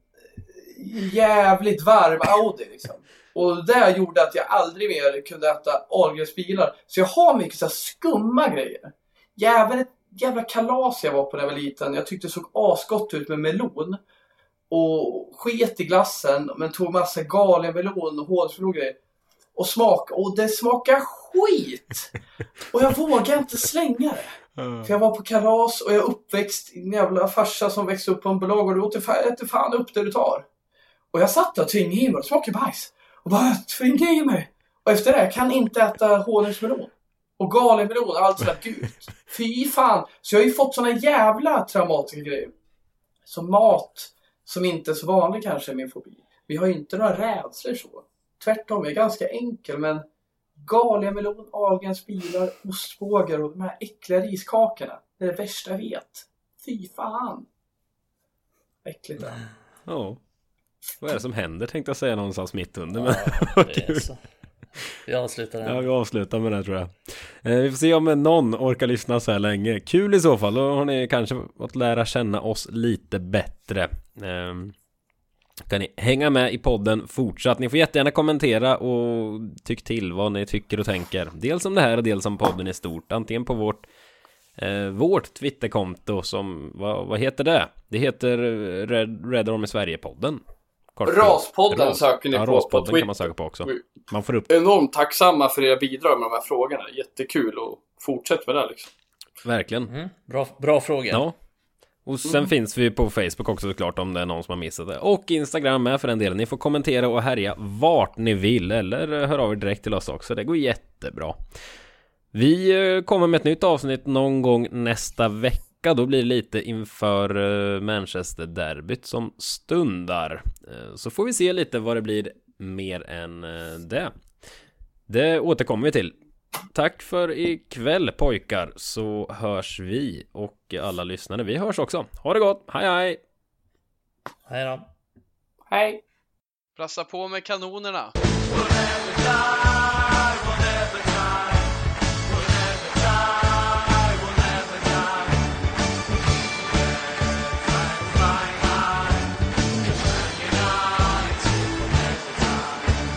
eh, jävligt varm Audi liksom. Och det gjorde att jag aldrig mer kunde äta Ahlgrens bilar. Så jag har mycket så skumma grejer. Jävlar ett jävla kalas jag var på när jag var liten. Jag tyckte det såg asgott ut med melon. Och sket i glassen men tog massa galenmelon och hårdflor och grejer. Och smak, och det smakar skit! Och jag vågar inte slänga det. För jag var på kalas och jag är uppväxt i en jävla farsa som växte upp på en bolag och du fan, äter fan upp det du tar. Och jag satt där och tvingade i mig, det smakar bajs. Och bara tvinga i mig. Och efter det, jag kan inte äta honungsmelon. Och galenmelon och allt sådär gult. Fy fan. Så jag har ju fått såna jävla traumatiska grejer. Så mat, som inte är så vanlig kanske är min fobi. Vi har ju inte några rädslor så. Tvärtom, jag är ganska enkel men galenmelon, Ahlgrens bilar, ostbågar och de här äckliga riskakorna. Det är det värsta jag vet. Fy fan. Äckligt det är. Ja. Vad är det som händer tänkte jag säga någonstans mitt under. Men Ja, det är så. Vi avslutar den. Ja, vi avslutar med det tror jag. Eh, vi får se om någon orkar lyssna så här länge. Kul i så fall, då har ni kanske fått lära känna oss lite bättre. Eh, kan ni hänga med i podden fortsatt. Ni får jättegärna kommentera och tyck till vad ni tycker och tänker. Dels om det här och dels om podden i stort. Antingen på vårt eh, vårt Twitterkonto som, vad, vad heter det? Det heter Red, Red Army Sverige-podden. Raspodden Ras. söker ni ja, på Raspodden på Twitter. kan man söka på också. Man får upp. Enormt tacksamma för era bidrag med de här frågorna. Jättekul och fortsätt med det liksom. Verkligen. Mm, bra, bra fråga. Ja. Och sen mm. finns vi på Facebook också såklart om det är någon som har missat det. Och Instagram med för den delen. Ni får kommentera och härja vart ni vill eller hör av er direkt till oss också. Det går jättebra. Vi eh, kommer med ett nytt avsnitt någon gång nästa vecka. Då blir det lite inför eh, Manchester-derbyt som stundar. Eh, så får vi se lite vad det blir mer än det. Det återkommer vi till. Tack för ikväll pojkar så hörs vi och alla lyssnare. Vi hörs också. Ha det gott. Hej hej! Hej då. Hej! Prassa på med kanonerna.